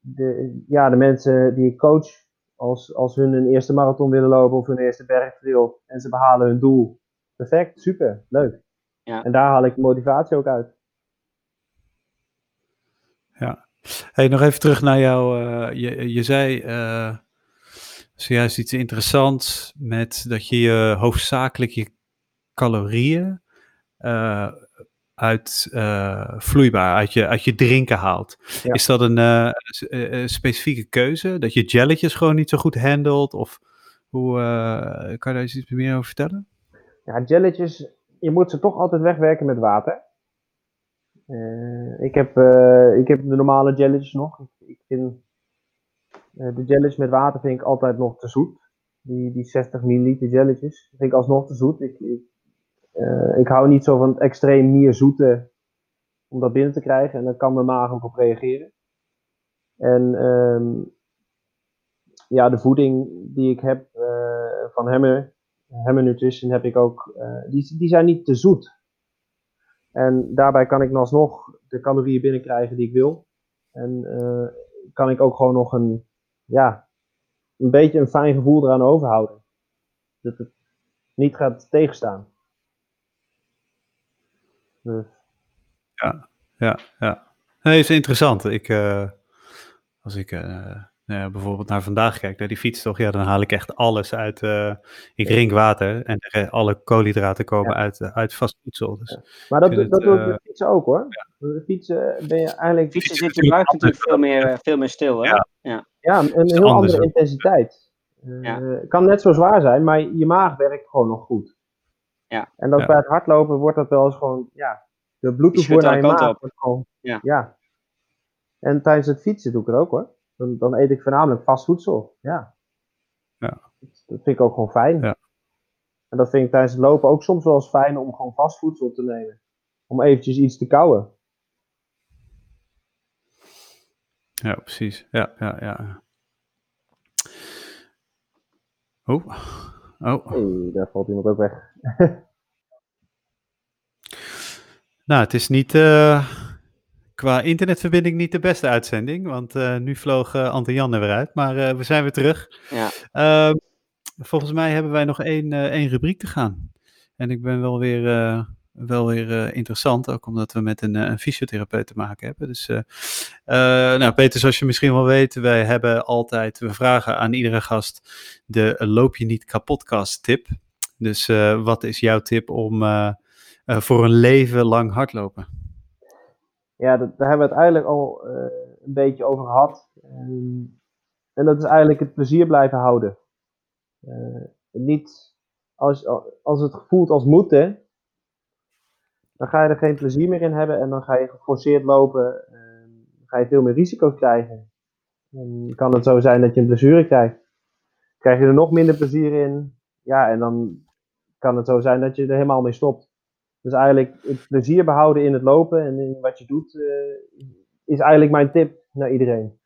de, ja, de mensen die ik coach. Als, als hun een eerste marathon willen lopen of hun eerste bergtrail en ze behalen hun doel. Perfect, super, leuk. Ja. En daar haal ik motivatie ook uit. Ja. Hey, nog even terug naar jou. eh, je, je zei eh, zojuist iets interessants met dat je je hoofdzakelijk je calorieën eh, uit eh, vloeibaar, uit je, uit je drinken haalt. Ja. Is dat een eh, eh, specifieke keuze? Dat je jelletjes gewoon niet zo goed handelt? Of hoe kan je daar iets meer over vertellen? Ja, jelletjes, je moet ze toch altijd wegwerken met water. Ik, heb, ik heb de normale jelletjes nog. Ik, vind de jelletjes met water vind ik altijd nog te zoet. Die, die 60 milliliter jelletjes vind ik alsnog te zoet. Ik, ik, eh, ik hou niet zo van extreem meer zoete om dat binnen te krijgen. En daar kan mijn maag ook op reageren. En ehm, ja, de voeding die ik heb eh, van Hammer, Hammer Nutrition heb ik ook, eh, die, die zijn niet te zoet. En daarbij kan ik alsnog de calorieën binnenkrijgen die ik wil. En kan ik ook gewoon nog een, ja, een beetje een fijn gevoel eraan overhouden. Dat het niet gaat tegenstaan. Dus, Ja, ja. Nee, is interessant. Ik, eh, als ik eh, nou ja, bijvoorbeeld naar vandaag kijk, naar die fietstocht, ja, dan haal ik echt alles uit. eh, ik drink water en de alle koolhydraten komen uit, uit vast voedsel. Dus maar dat, dat het, doe ik met fietsen ook hoor. Met fietsen ben je eigenlijk Fietsen Fietsen zit je buik natuurlijk veel meer, veel meer stil, hè? Ja. ja. Ja, een, een heel andere intensiteit. Eh, Ja. kan net zo zwaar zijn, maar je maag werkt gewoon nog goed. Ja. En dat Ja. bij het hardlopen wordt dat wel eens gewoon, ja, de bloedtoevoer naar je maag gewoon, Ja. En tijdens het fietsen doe ik het ook hoor. Dan, dan eet ik voornamelijk vast voedsel. Ja. Ja. Dat vind ik ook gewoon fijn. Ja. En dat vind ik tijdens het lopen ook soms wel eens fijn om gewoon vast voedsel te nemen. Om eventjes iets te kauwen. ja, precies. Ja, ja, ja. Oh, Oh. Hey, daar valt iemand ook weg. Nou, het is niet eh, qua internetverbinding niet de beste uitzending, want eh, nu vloog uh, Ante Jan er weer uit, maar eh, we zijn weer terug. Ja. Ehm, volgens mij hebben wij nog één, eh, één rubriek te gaan. En ik ben wel weer, eh, wel weer eh, interessant, ook omdat we met een, eh, fysiotherapeut te maken hebben. Dus, eh, nou Peter, zoals je misschien wel weet, wij hebben altijd, we vragen aan iedere gast de loop je niet kapotkast tip. Dus wat is jouw tip om voor een leven lang hardlopen? Ja, dat, daar hebben we het eigenlijk al een beetje over gehad. En, en dat is eigenlijk het plezier blijven houden. Niet als, als het voelt als moeten, dan ga je er geen plezier meer in hebben en dan ga je geforceerd lopen. En dan ga je veel meer risico's krijgen. En kan het zo zijn dat je een blessure krijgt. Krijg je er nog minder plezier in, ja, en dan kan het zo zijn dat je er helemaal mee stopt. Dus eigenlijk het plezier behouden in het lopen en in wat je doet, eh, is eigenlijk mijn tip naar iedereen.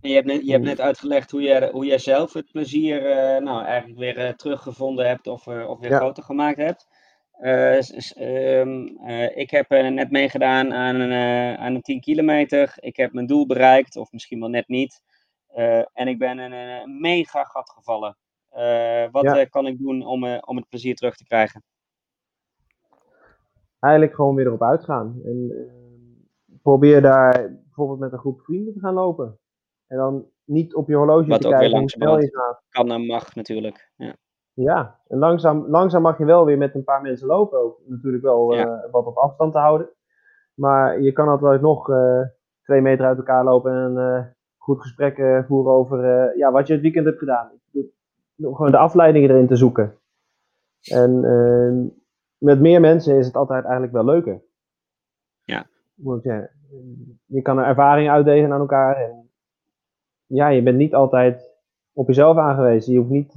En je hebt net, je hebt net uitgelegd hoe jij, hoe jij zelf het plezier eh, nou, eigenlijk weer eh, teruggevonden hebt of, of weer Ja. groter gemaakt hebt. Eh, ehm, eh, ik heb eh, net meegedaan aan een, aan een 10 kilometer. Ik heb mijn doel bereikt, of misschien wel net niet. En ik ben in een, mega gat gevallen. Wat Ja. kan ik doen om, om het plezier terug te krijgen? Eigenlijk gewoon weer erop uitgaan. En eh, probeer daar bijvoorbeeld met een groep vrienden te gaan lopen. En dan niet op je horloge Wat te ook weer kijken snel je langzamerhand gaat. Kan en mag natuurlijk. Ja. Ja, en langzaam, langzaam mag je wel weer met een paar mensen lopen. Ook natuurlijk wel eh, Ja. wat op afstand te houden. Maar je kan altijd nog eh, twee meter uit elkaar lopen en een eh, goed gesprek voeren over ja, wat je het weekend hebt gedaan. Gewoon de afleidingen erin te zoeken. En eh, met meer mensen is het altijd eigenlijk wel leuker. Ja. Ik zeggen. Je kan er ervaring uitdelen aan elkaar. En ja, je bent niet altijd op jezelf aangewezen. Je hoeft niet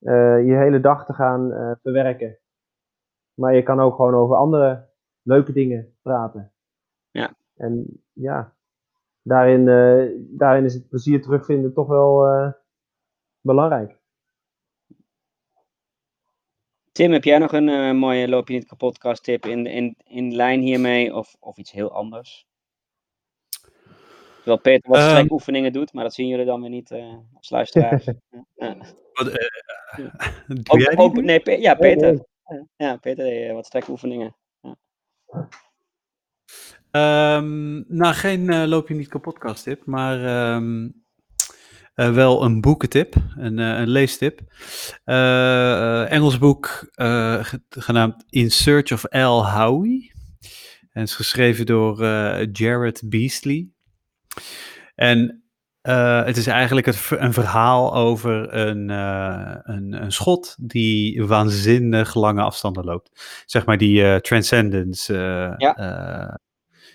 eh, je hele dag te gaan eh, verwerken. Maar je kan ook gewoon over andere leuke dingen praten. Ja. En ja, daarin, eh, daarin is het plezier terugvinden toch wel eh, belangrijk. Tim, heb jij nog een mooie Loop je niet kapot tip in, in, in lijn hiermee of, of iets heel anders? Terwijl Peter wat Ehm. strekoefeningen doet, maar dat zien jullie dan weer niet eh, als luisteraars. Ja. Wat, eh, doe Ook- ook- nee, Pe- ja, Nee, Peter. Ja, Peter deed eh, wat strekoefeningen. Ehm, nou, geen eh, loop je niet kapotkast tip, maar ehm, eh, wel een boekentip, een, een leestip. Engels boek ge- genaamd In Search of Al Howie. En is geschreven door Jared Beasley. En eh, het is eigenlijk het, een verhaal over een, eh, een, een schot die waanzinnig lange afstanden loopt. Zeg maar die eh, Transcendence Ja.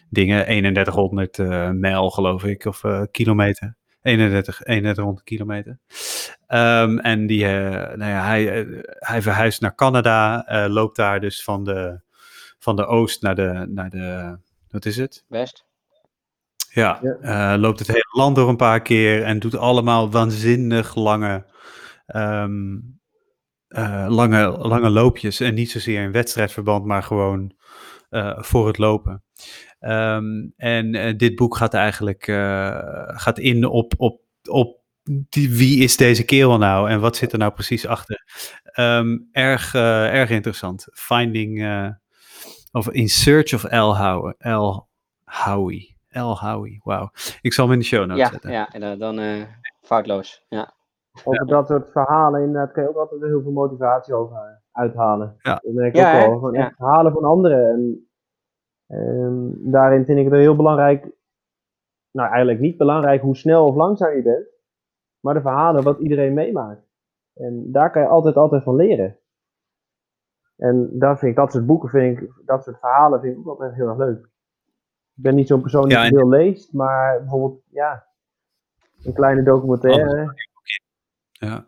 dingen, 3100 eh, mijl geloof ik, of kilometer. 31, 3100 kilometer. Ehm, en die, nou ja, hij, hij verhuist naar Canada, loopt daar dus van de, van de oost naar de, naar de, wat is het? Best. Ja, Ja. eh, loopt het hele land door een paar keer en doet allemaal waanzinnig lange, ehm, eh, lange, lange loopjes. En niet zozeer in wedstrijdverband, maar gewoon eh, voor het lopen. Ehm, en dit boek gaat eigenlijk gaat in op, op, op die, wie is deze kerel nou en wat zit er nou precies achter. Ehm, erg, erg interessant. Finding, of In Search of L. Howe, L. Howie. L. Howie, wauw. Ik zal hem in de show notes Ja, zetten. ja en, eh, dan eh, foutloos. Ja. Over dat soort verhalen, inderdaad, kan je ook altijd heel veel motivatie over eh, uithalen. Ja. Dat merk ik Ja, ook wel. Ja. verhalen van anderen. En, ehm, daarin vind ik het heel belangrijk, nou eigenlijk niet belangrijk hoe snel of langzaam je bent, maar de verhalen wat iedereen meemaakt. En daar kan je altijd, altijd van leren. En daar vind ik, dat soort boeken, vind ik, dat soort verhalen vind ik ook altijd heel erg leuk. Ik ben niet zo'n persoon die Ja, en- veel leest, maar bijvoorbeeld, ja, een kleine documentaire. Ja.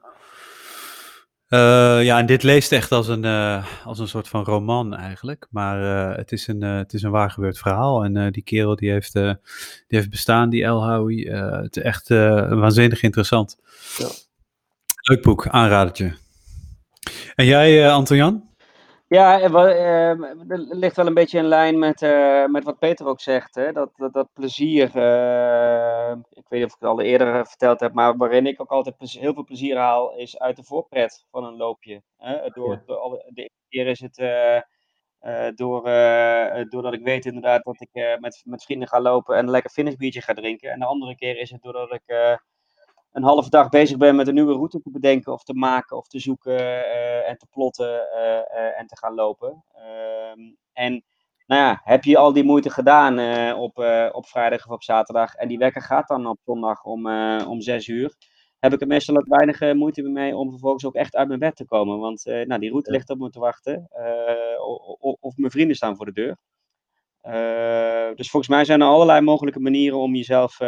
Eh, ja, en dit leest echt als een, eh, als een soort van roman eigenlijk. Maar eh, het, is een, het is een waar gebeurd verhaal. En die kerel die heeft, die heeft bestaan, die El Howie. Het is echt waanzinnig interessant. Ja. Leuk boek, aanradertje. En jij, Anton-Jan? Ja, uh, het ligt wel een beetje in lijn met, uh, met wat Peter ook zegt. Hè? Dat, dat, dat plezier, ik weet niet of ik het al eerder verteld heb, maar waarin ik ook altijd heel veel plezier haal, is uit de voorpret van een loopje. Hè? Door, door, de eerste keer is het door, doordat ik weet inderdaad dat ik met, met vrienden ga lopen en een lekker finishbiertje ga drinken. En de andere keer is het doordat ik een halve dag bezig ben met een nieuwe route te bedenken of te maken of te zoeken uh, en te plotten uh, en te gaan lopen. Ehm, en nou ja, heb je al die moeite gedaan op, op vrijdag of op zaterdag en die wekker gaat dan op zondag om, om zes uur, heb ik er meestal ook weinig moeite mee om vervolgens ook echt uit mijn bed te komen. Want nou, die route ligt op me te wachten of, of mijn vrienden staan voor de deur. dus volgens mij zijn er allerlei mogelijke manieren om jezelf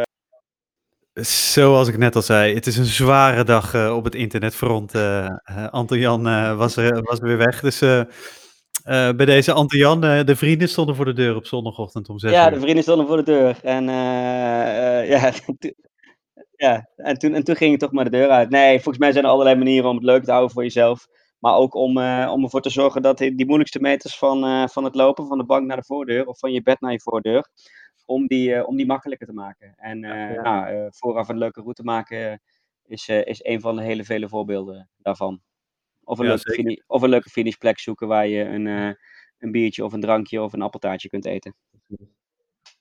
Zoals ik net al zei, het is een zware dag uh, op het internetfront. Uh, uh, Anton-Jan was, er, was er weer weg. Dus bij deze Anton-Jan, de vrienden stonden voor de deur op zondagochtend om 6 ja, uur. Ja, de vrienden stonden voor de deur. En, ja, ja, en, toen, en toen ging ik toch maar de deur uit. Nee, volgens mij zijn er allerlei manieren om het leuk te houden voor jezelf. Maar ook om, om ervoor te zorgen dat die, die moeilijkste meters van, van het lopen, van de bank naar de voordeur of van je bed naar je voordeur, om die, uh, om die makkelijker te maken. En uh, ja. nou, uh, vooraf een leuke route maken is, is een van de hele vele voorbeelden daarvan. Of een, ja, leuke, finish, of een leuke finishplek zoeken waar je een, een biertje of een drankje of een appeltaartje kunt eten.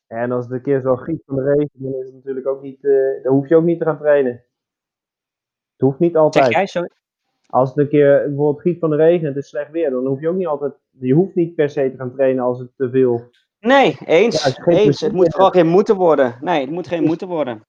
En als het een keer zo giet van de regen, dan is het natuurlijk ook niet, dan hoef je ook niet te gaan trainen. Het hoeft niet altijd. Zeg jij zo? Als het een keer bijvoorbeeld giet van de regen en het is slecht weer, dan hoef je ook niet altijd, je hoeft niet per se te gaan trainen als het te veel Nee, eens. Ja, eens. Het moet vooral geen moeten worden. Nee, het moet geen moeten worden.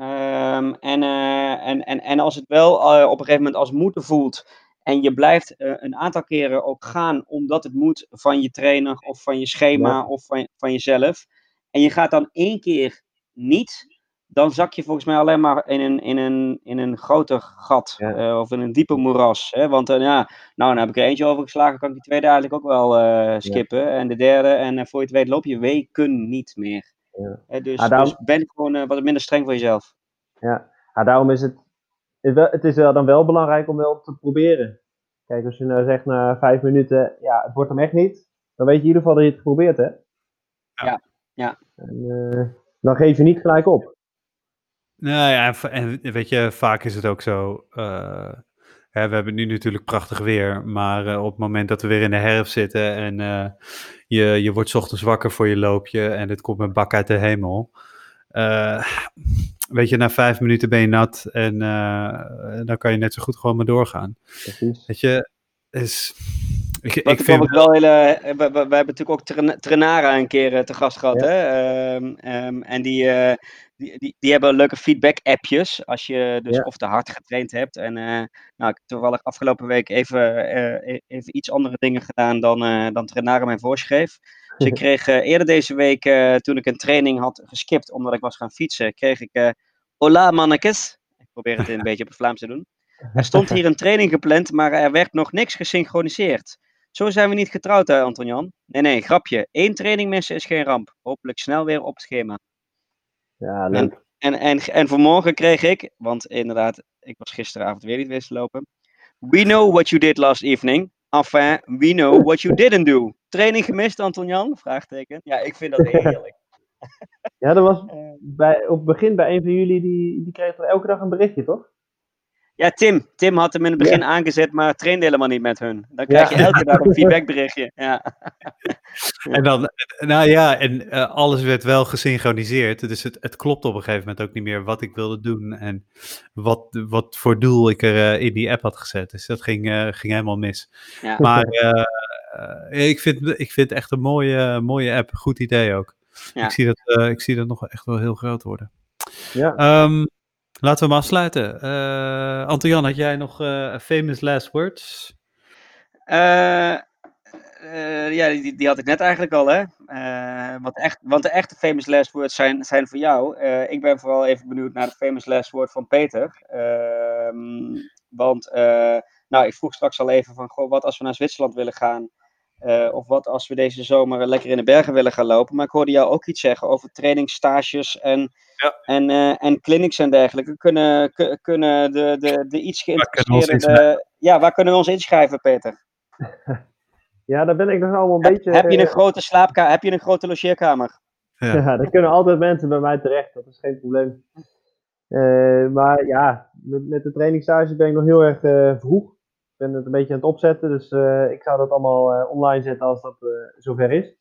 Um, en, uh, en, en, en als het wel uh, op een gegeven moment als moeten voelt en je blijft uh, een aantal keren ook gaan omdat het moet van je trainer of van je schema ja. of van, van jezelf. En je gaat dan één keer niet, dan zak je volgens mij alleen maar in een, in een, in een groter gat ja. uh, of in een diepe moeras. Hè? Want uh, ja, nou, dan heb ik er eentje over geslagen, kan ik die tweede eigenlijk ook wel uh, skippen. Ja. En de derde, en voor je het weet loop je weken niet meer. Ja. Dus, ah, daarom... dus, ben gewoon wat minder streng voor jezelf. Ja, ah, daarom is het, het is dan wel belangrijk om wel te proberen. Kijk, als je nou zegt na vijf minuten, ja, het wordt hem echt niet, dan weet je in ieder geval dat je het geprobeerd hebt. Ja, ja. En, dan geef je niet gelijk op. Nou ja, en weet je, vaak is het ook zo. Uh, hè, we hebben nu natuurlijk prachtig weer, maar uh, op het moment dat we weer in de herfst zitten en uh, je, je wordt ochtends wakker voor je loopje en het komt met bak uit de hemel. weet je, na vijf minuten ben je nat en dan kan je net zo goed gewoon maar doorgaan. Precies. Weet je, is. Ik, ik vind ik wel hele. We, we, we, hebben natuurlijk ook Trenara een keer te gast gehad. Ja. Hè? Um, um, en die, uh, die, die, die, hebben leuke feedback-appjes. Als je dus ja. of te hard getraind hebt. En uh, nou, ik heb toevallig afgelopen week even, uh, even iets andere dingen gedaan dan, dan Trenara mij voorschreef. Dus ik kreeg eerder deze week, toen ik een training had geskipt omdat ik was gaan fietsen, kreeg ik Hola mannekes. Ik probeer het een beetje op het Vlaams te doen. Er stond hier een training gepland, maar er werd nog niks gesynchroniseerd. Zo zijn we niet getrouwd, hè, Anton-Jan? Nee, nee, grapje. Eén training missen is geen ramp. Hopelijk snel weer op het schema. Ja, leuk. En, en, en, en vanmorgen kreeg ik, want inderdaad, ik was gisteravond weer niet lopen. We know what you did last evening. Enfin, we know what you didn't do. Training gemist, Anton-Jan? Vraagteken. Ja, ik vind dat heerlijk. ja, dat was bij, op het begin bij een van jullie, die, die kreeg elke dag een berichtje, toch? Ja, Tim. Tim had hem in het begin ja. aangezet, maar trainde helemaal niet met hun. Dan krijg je ja. elke dag een feedbackberichtje. Ja. En dan, nou ja, en uh, alles werd wel gesynchroniseerd. Dus het, het klopt op een gegeven moment ook niet meer wat ik wilde doen en wat, wat voor doel ik er uh, in die app had gezet. Dus dat ging, uh, ging helemaal mis. Ja. Maar ik, vind, ik vind het echt een mooie, mooie app. Goed idee ook. Ik, zie dat, ik zie dat nog echt wel heel groot worden. Ja. Um, Laten we maar afsluiten. Uh, Anton-Jan, had jij nog uh, famous last words? Uh, ja, die, die, had ik net eigenlijk al, hè. want, echt, want de echte famous last words zijn, zijn voor jou. ik ben vooral even benieuwd naar de famous last word van Peter. Ehm, want, nou, ik vroeg straks al even van, goh, wat als we naar Zwitserland willen gaan? Eh, of wat als we deze zomer lekker in de bergen willen gaan lopen. Maar ik hoorde jou ook iets zeggen over trainingsstages en, Ja. en, eh, en clinics en dergelijke. Kunnen, ku- kunnen de, de, de iets geïnteresseerde... Ja, waar kunnen we ons inschrijven, Peter? Ja, daar ben ik nog allemaal een Heb, beetje... heb je een eh, grote slaapkamer? Heb je een grote logeerkamer? Ja. Ja, daar kunnen altijd mensen bij mij terecht, dat is geen probleem. Eh, maar ja, met, met de trainingsstage ben ik nog heel erg eh, vroeg. Ik ben het een beetje aan het opzetten, dus eh, ik zou dat allemaal eh, online zetten als dat eh, zover is.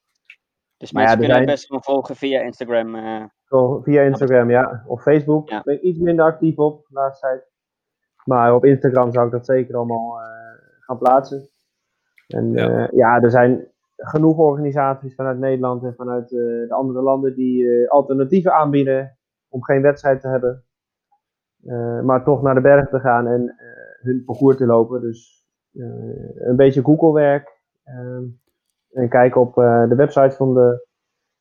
Dus Maar mensen ja, kunnen het zijn- best gewoon volgen via Instagram. eh. Zo, via Instagram, ja. Of Facebook. Ja. Ben ik iets minder actief op de laatste tijd. Maar op Instagram zou ik dat zeker allemaal eh, gaan plaatsen. En Ja. ja. ja, er zijn genoeg organisaties vanuit Nederland en vanuit eh, de andere landen die eh, alternatieven aanbieden om geen wedstrijd te hebben. Eh, maar toch naar de berg te gaan en eh, hun parcours te lopen. Dus eh, een beetje Google-werk. ehm, en kijken op eh, de website van de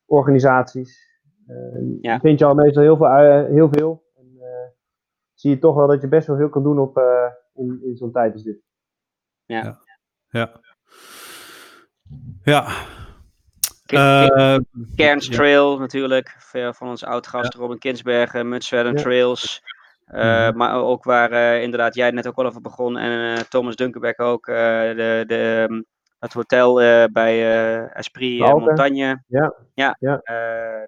organisaties. Eh, Ja. Vind je al meestal heel veel. heel veel. En, eh, zie je toch wel dat je best wel veel kan doen op, eh, in, in zo'n tijd als dit. Ja. Ja. Ke- Eh, Cairns ja. Trail natuurlijk, van onze oud-gast Robin Kinsbergen, Mutswellen Ja. Trails. Eh, Mhm. Maar ook waar eh, inderdaad jij net ook al over begon en eh, Thomas Dunkerbeck ook, de, de, ehm, het hotel bij Esprit. Montagne. Ja, ja. ja.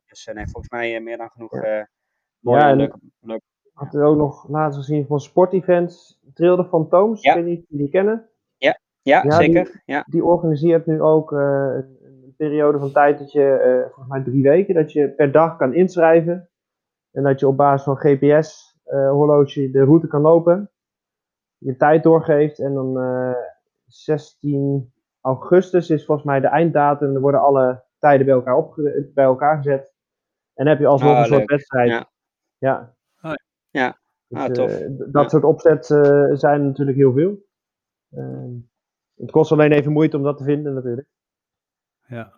dus nee, volgens mij meer dan genoeg Ja. mooie Ja, en leuke, leuke. Had er ook nog laatst gezien van sportevents. Trail de Fantooms, Ja. ik weet niet of jullie die kennen. Ja, Ja, die- zeker. Ja. Die organiseert nu ook een, een periode van tijd dat je, volgens mij drie weken, dat je per dag kan inschrijven. En dat je op basis van GPS-horloge de route kan lopen. Je tijd doorgeeft en dan eh 16 augustus is volgens mij de einddatum. Dan worden alle tijden bij elkaar, opge- bij elkaar gezet. En dan heb je alsnog Ah, een soort wedstrijd. Ja. Ja. Ja. Dus, Ah, tof. eh, d- dat Ja. soort opzet eh, zijn natuurlijk heel veel. Ehm, het kost alleen even moeite om dat te vinden natuurlijk. ja.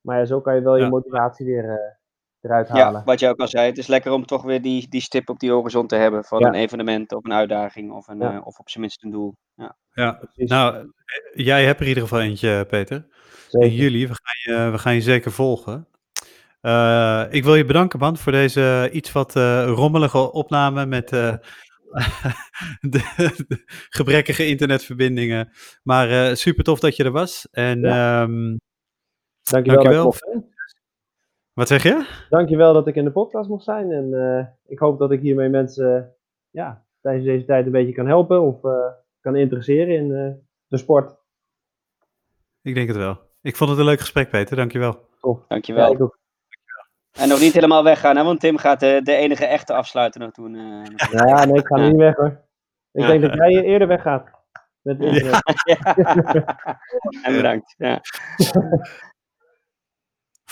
Maar ja, zo kan je wel je motivatie weer eh, eruit Ja, halen. wat je ook al zei, het is lekker om toch weer die, die stip op die horizon te hebben van Ja. een evenement of een uitdaging of, een, Ja. eh, of op zijn minst een doel. Ja. ja. Nou, eh, jij hebt er in ieder geval eentje, Peter. In Zeker. juli. We gaan je, we gaan je zeker volgen. Eh, ik wil je bedanken, man, voor deze iets wat eh, rommelige opname met eh, de, de gebrekkige internetverbindingen. Maar eh, super tof dat je er was. En ehm, Dankjewel, dankjewel. Dat ik mocht zijn. Wat zeg je? Dankjewel dat ik in de podcast mocht zijn. En eh, ik hoop dat ik hiermee mensen ja, tijdens deze tijd een beetje kan helpen of eh, kan interesseren in eh, de sport. Ik denk het wel. Ik vond het een leuk gesprek, Peter. Dankjewel. Tof. Dankjewel. Ja. En nog niet helemaal weggaan, hè? want Tim gaat de, de enige echte afsluiten nog doen. eh. Ja, nee, ik ga Ja. niet weg hoor. Ik Ja. denk dat jij eerder weggaat. Met internet. en bedankt.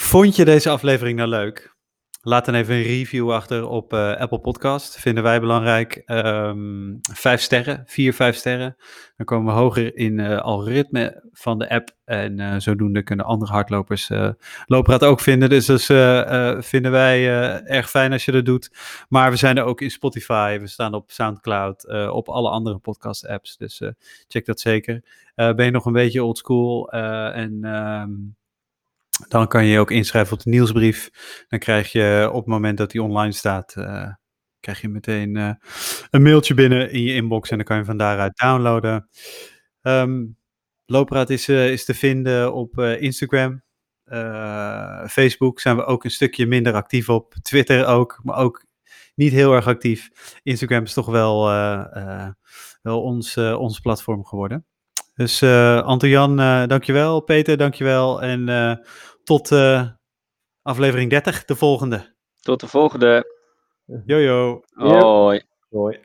Vond je deze aflevering nou leuk? Laat dan even een review achter op eh, Apple Podcast. Vinden wij belangrijk. Ehm, vijf sterren, vier, vijf sterren. Dan komen we hoger in eh algoritme van de app. En eh, zodoende kunnen andere hardlopers Loopraad ook vinden. Dus dat eh, vinden wij erg fijn als je dat doet. Maar we zijn er ook in Spotify. We staan op Soundcloud. op alle andere podcast apps. Dus check dat zeker. Ben je nog een beetje oldschool en... ehm, dan kan je je ook inschrijven op de nieuwsbrief. Dan krijg je op het moment dat die online staat, uh, krijg je meteen uh, een mailtje binnen in je inbox en dan kan je van daaruit downloaden. Um, Loopraad is, uh, is te vinden op Instagram. Facebook zijn we ook een stukje minder actief op. Twitter ook, maar ook niet heel erg actief. Instagram is toch wel, wel ons, ons platform geworden. Dus uh, Anton-Jan, uh, dankjewel. Peter, dankjewel. En tot aflevering 30, de volgende. Tot de volgende. Jojo. Hoi. Hoi.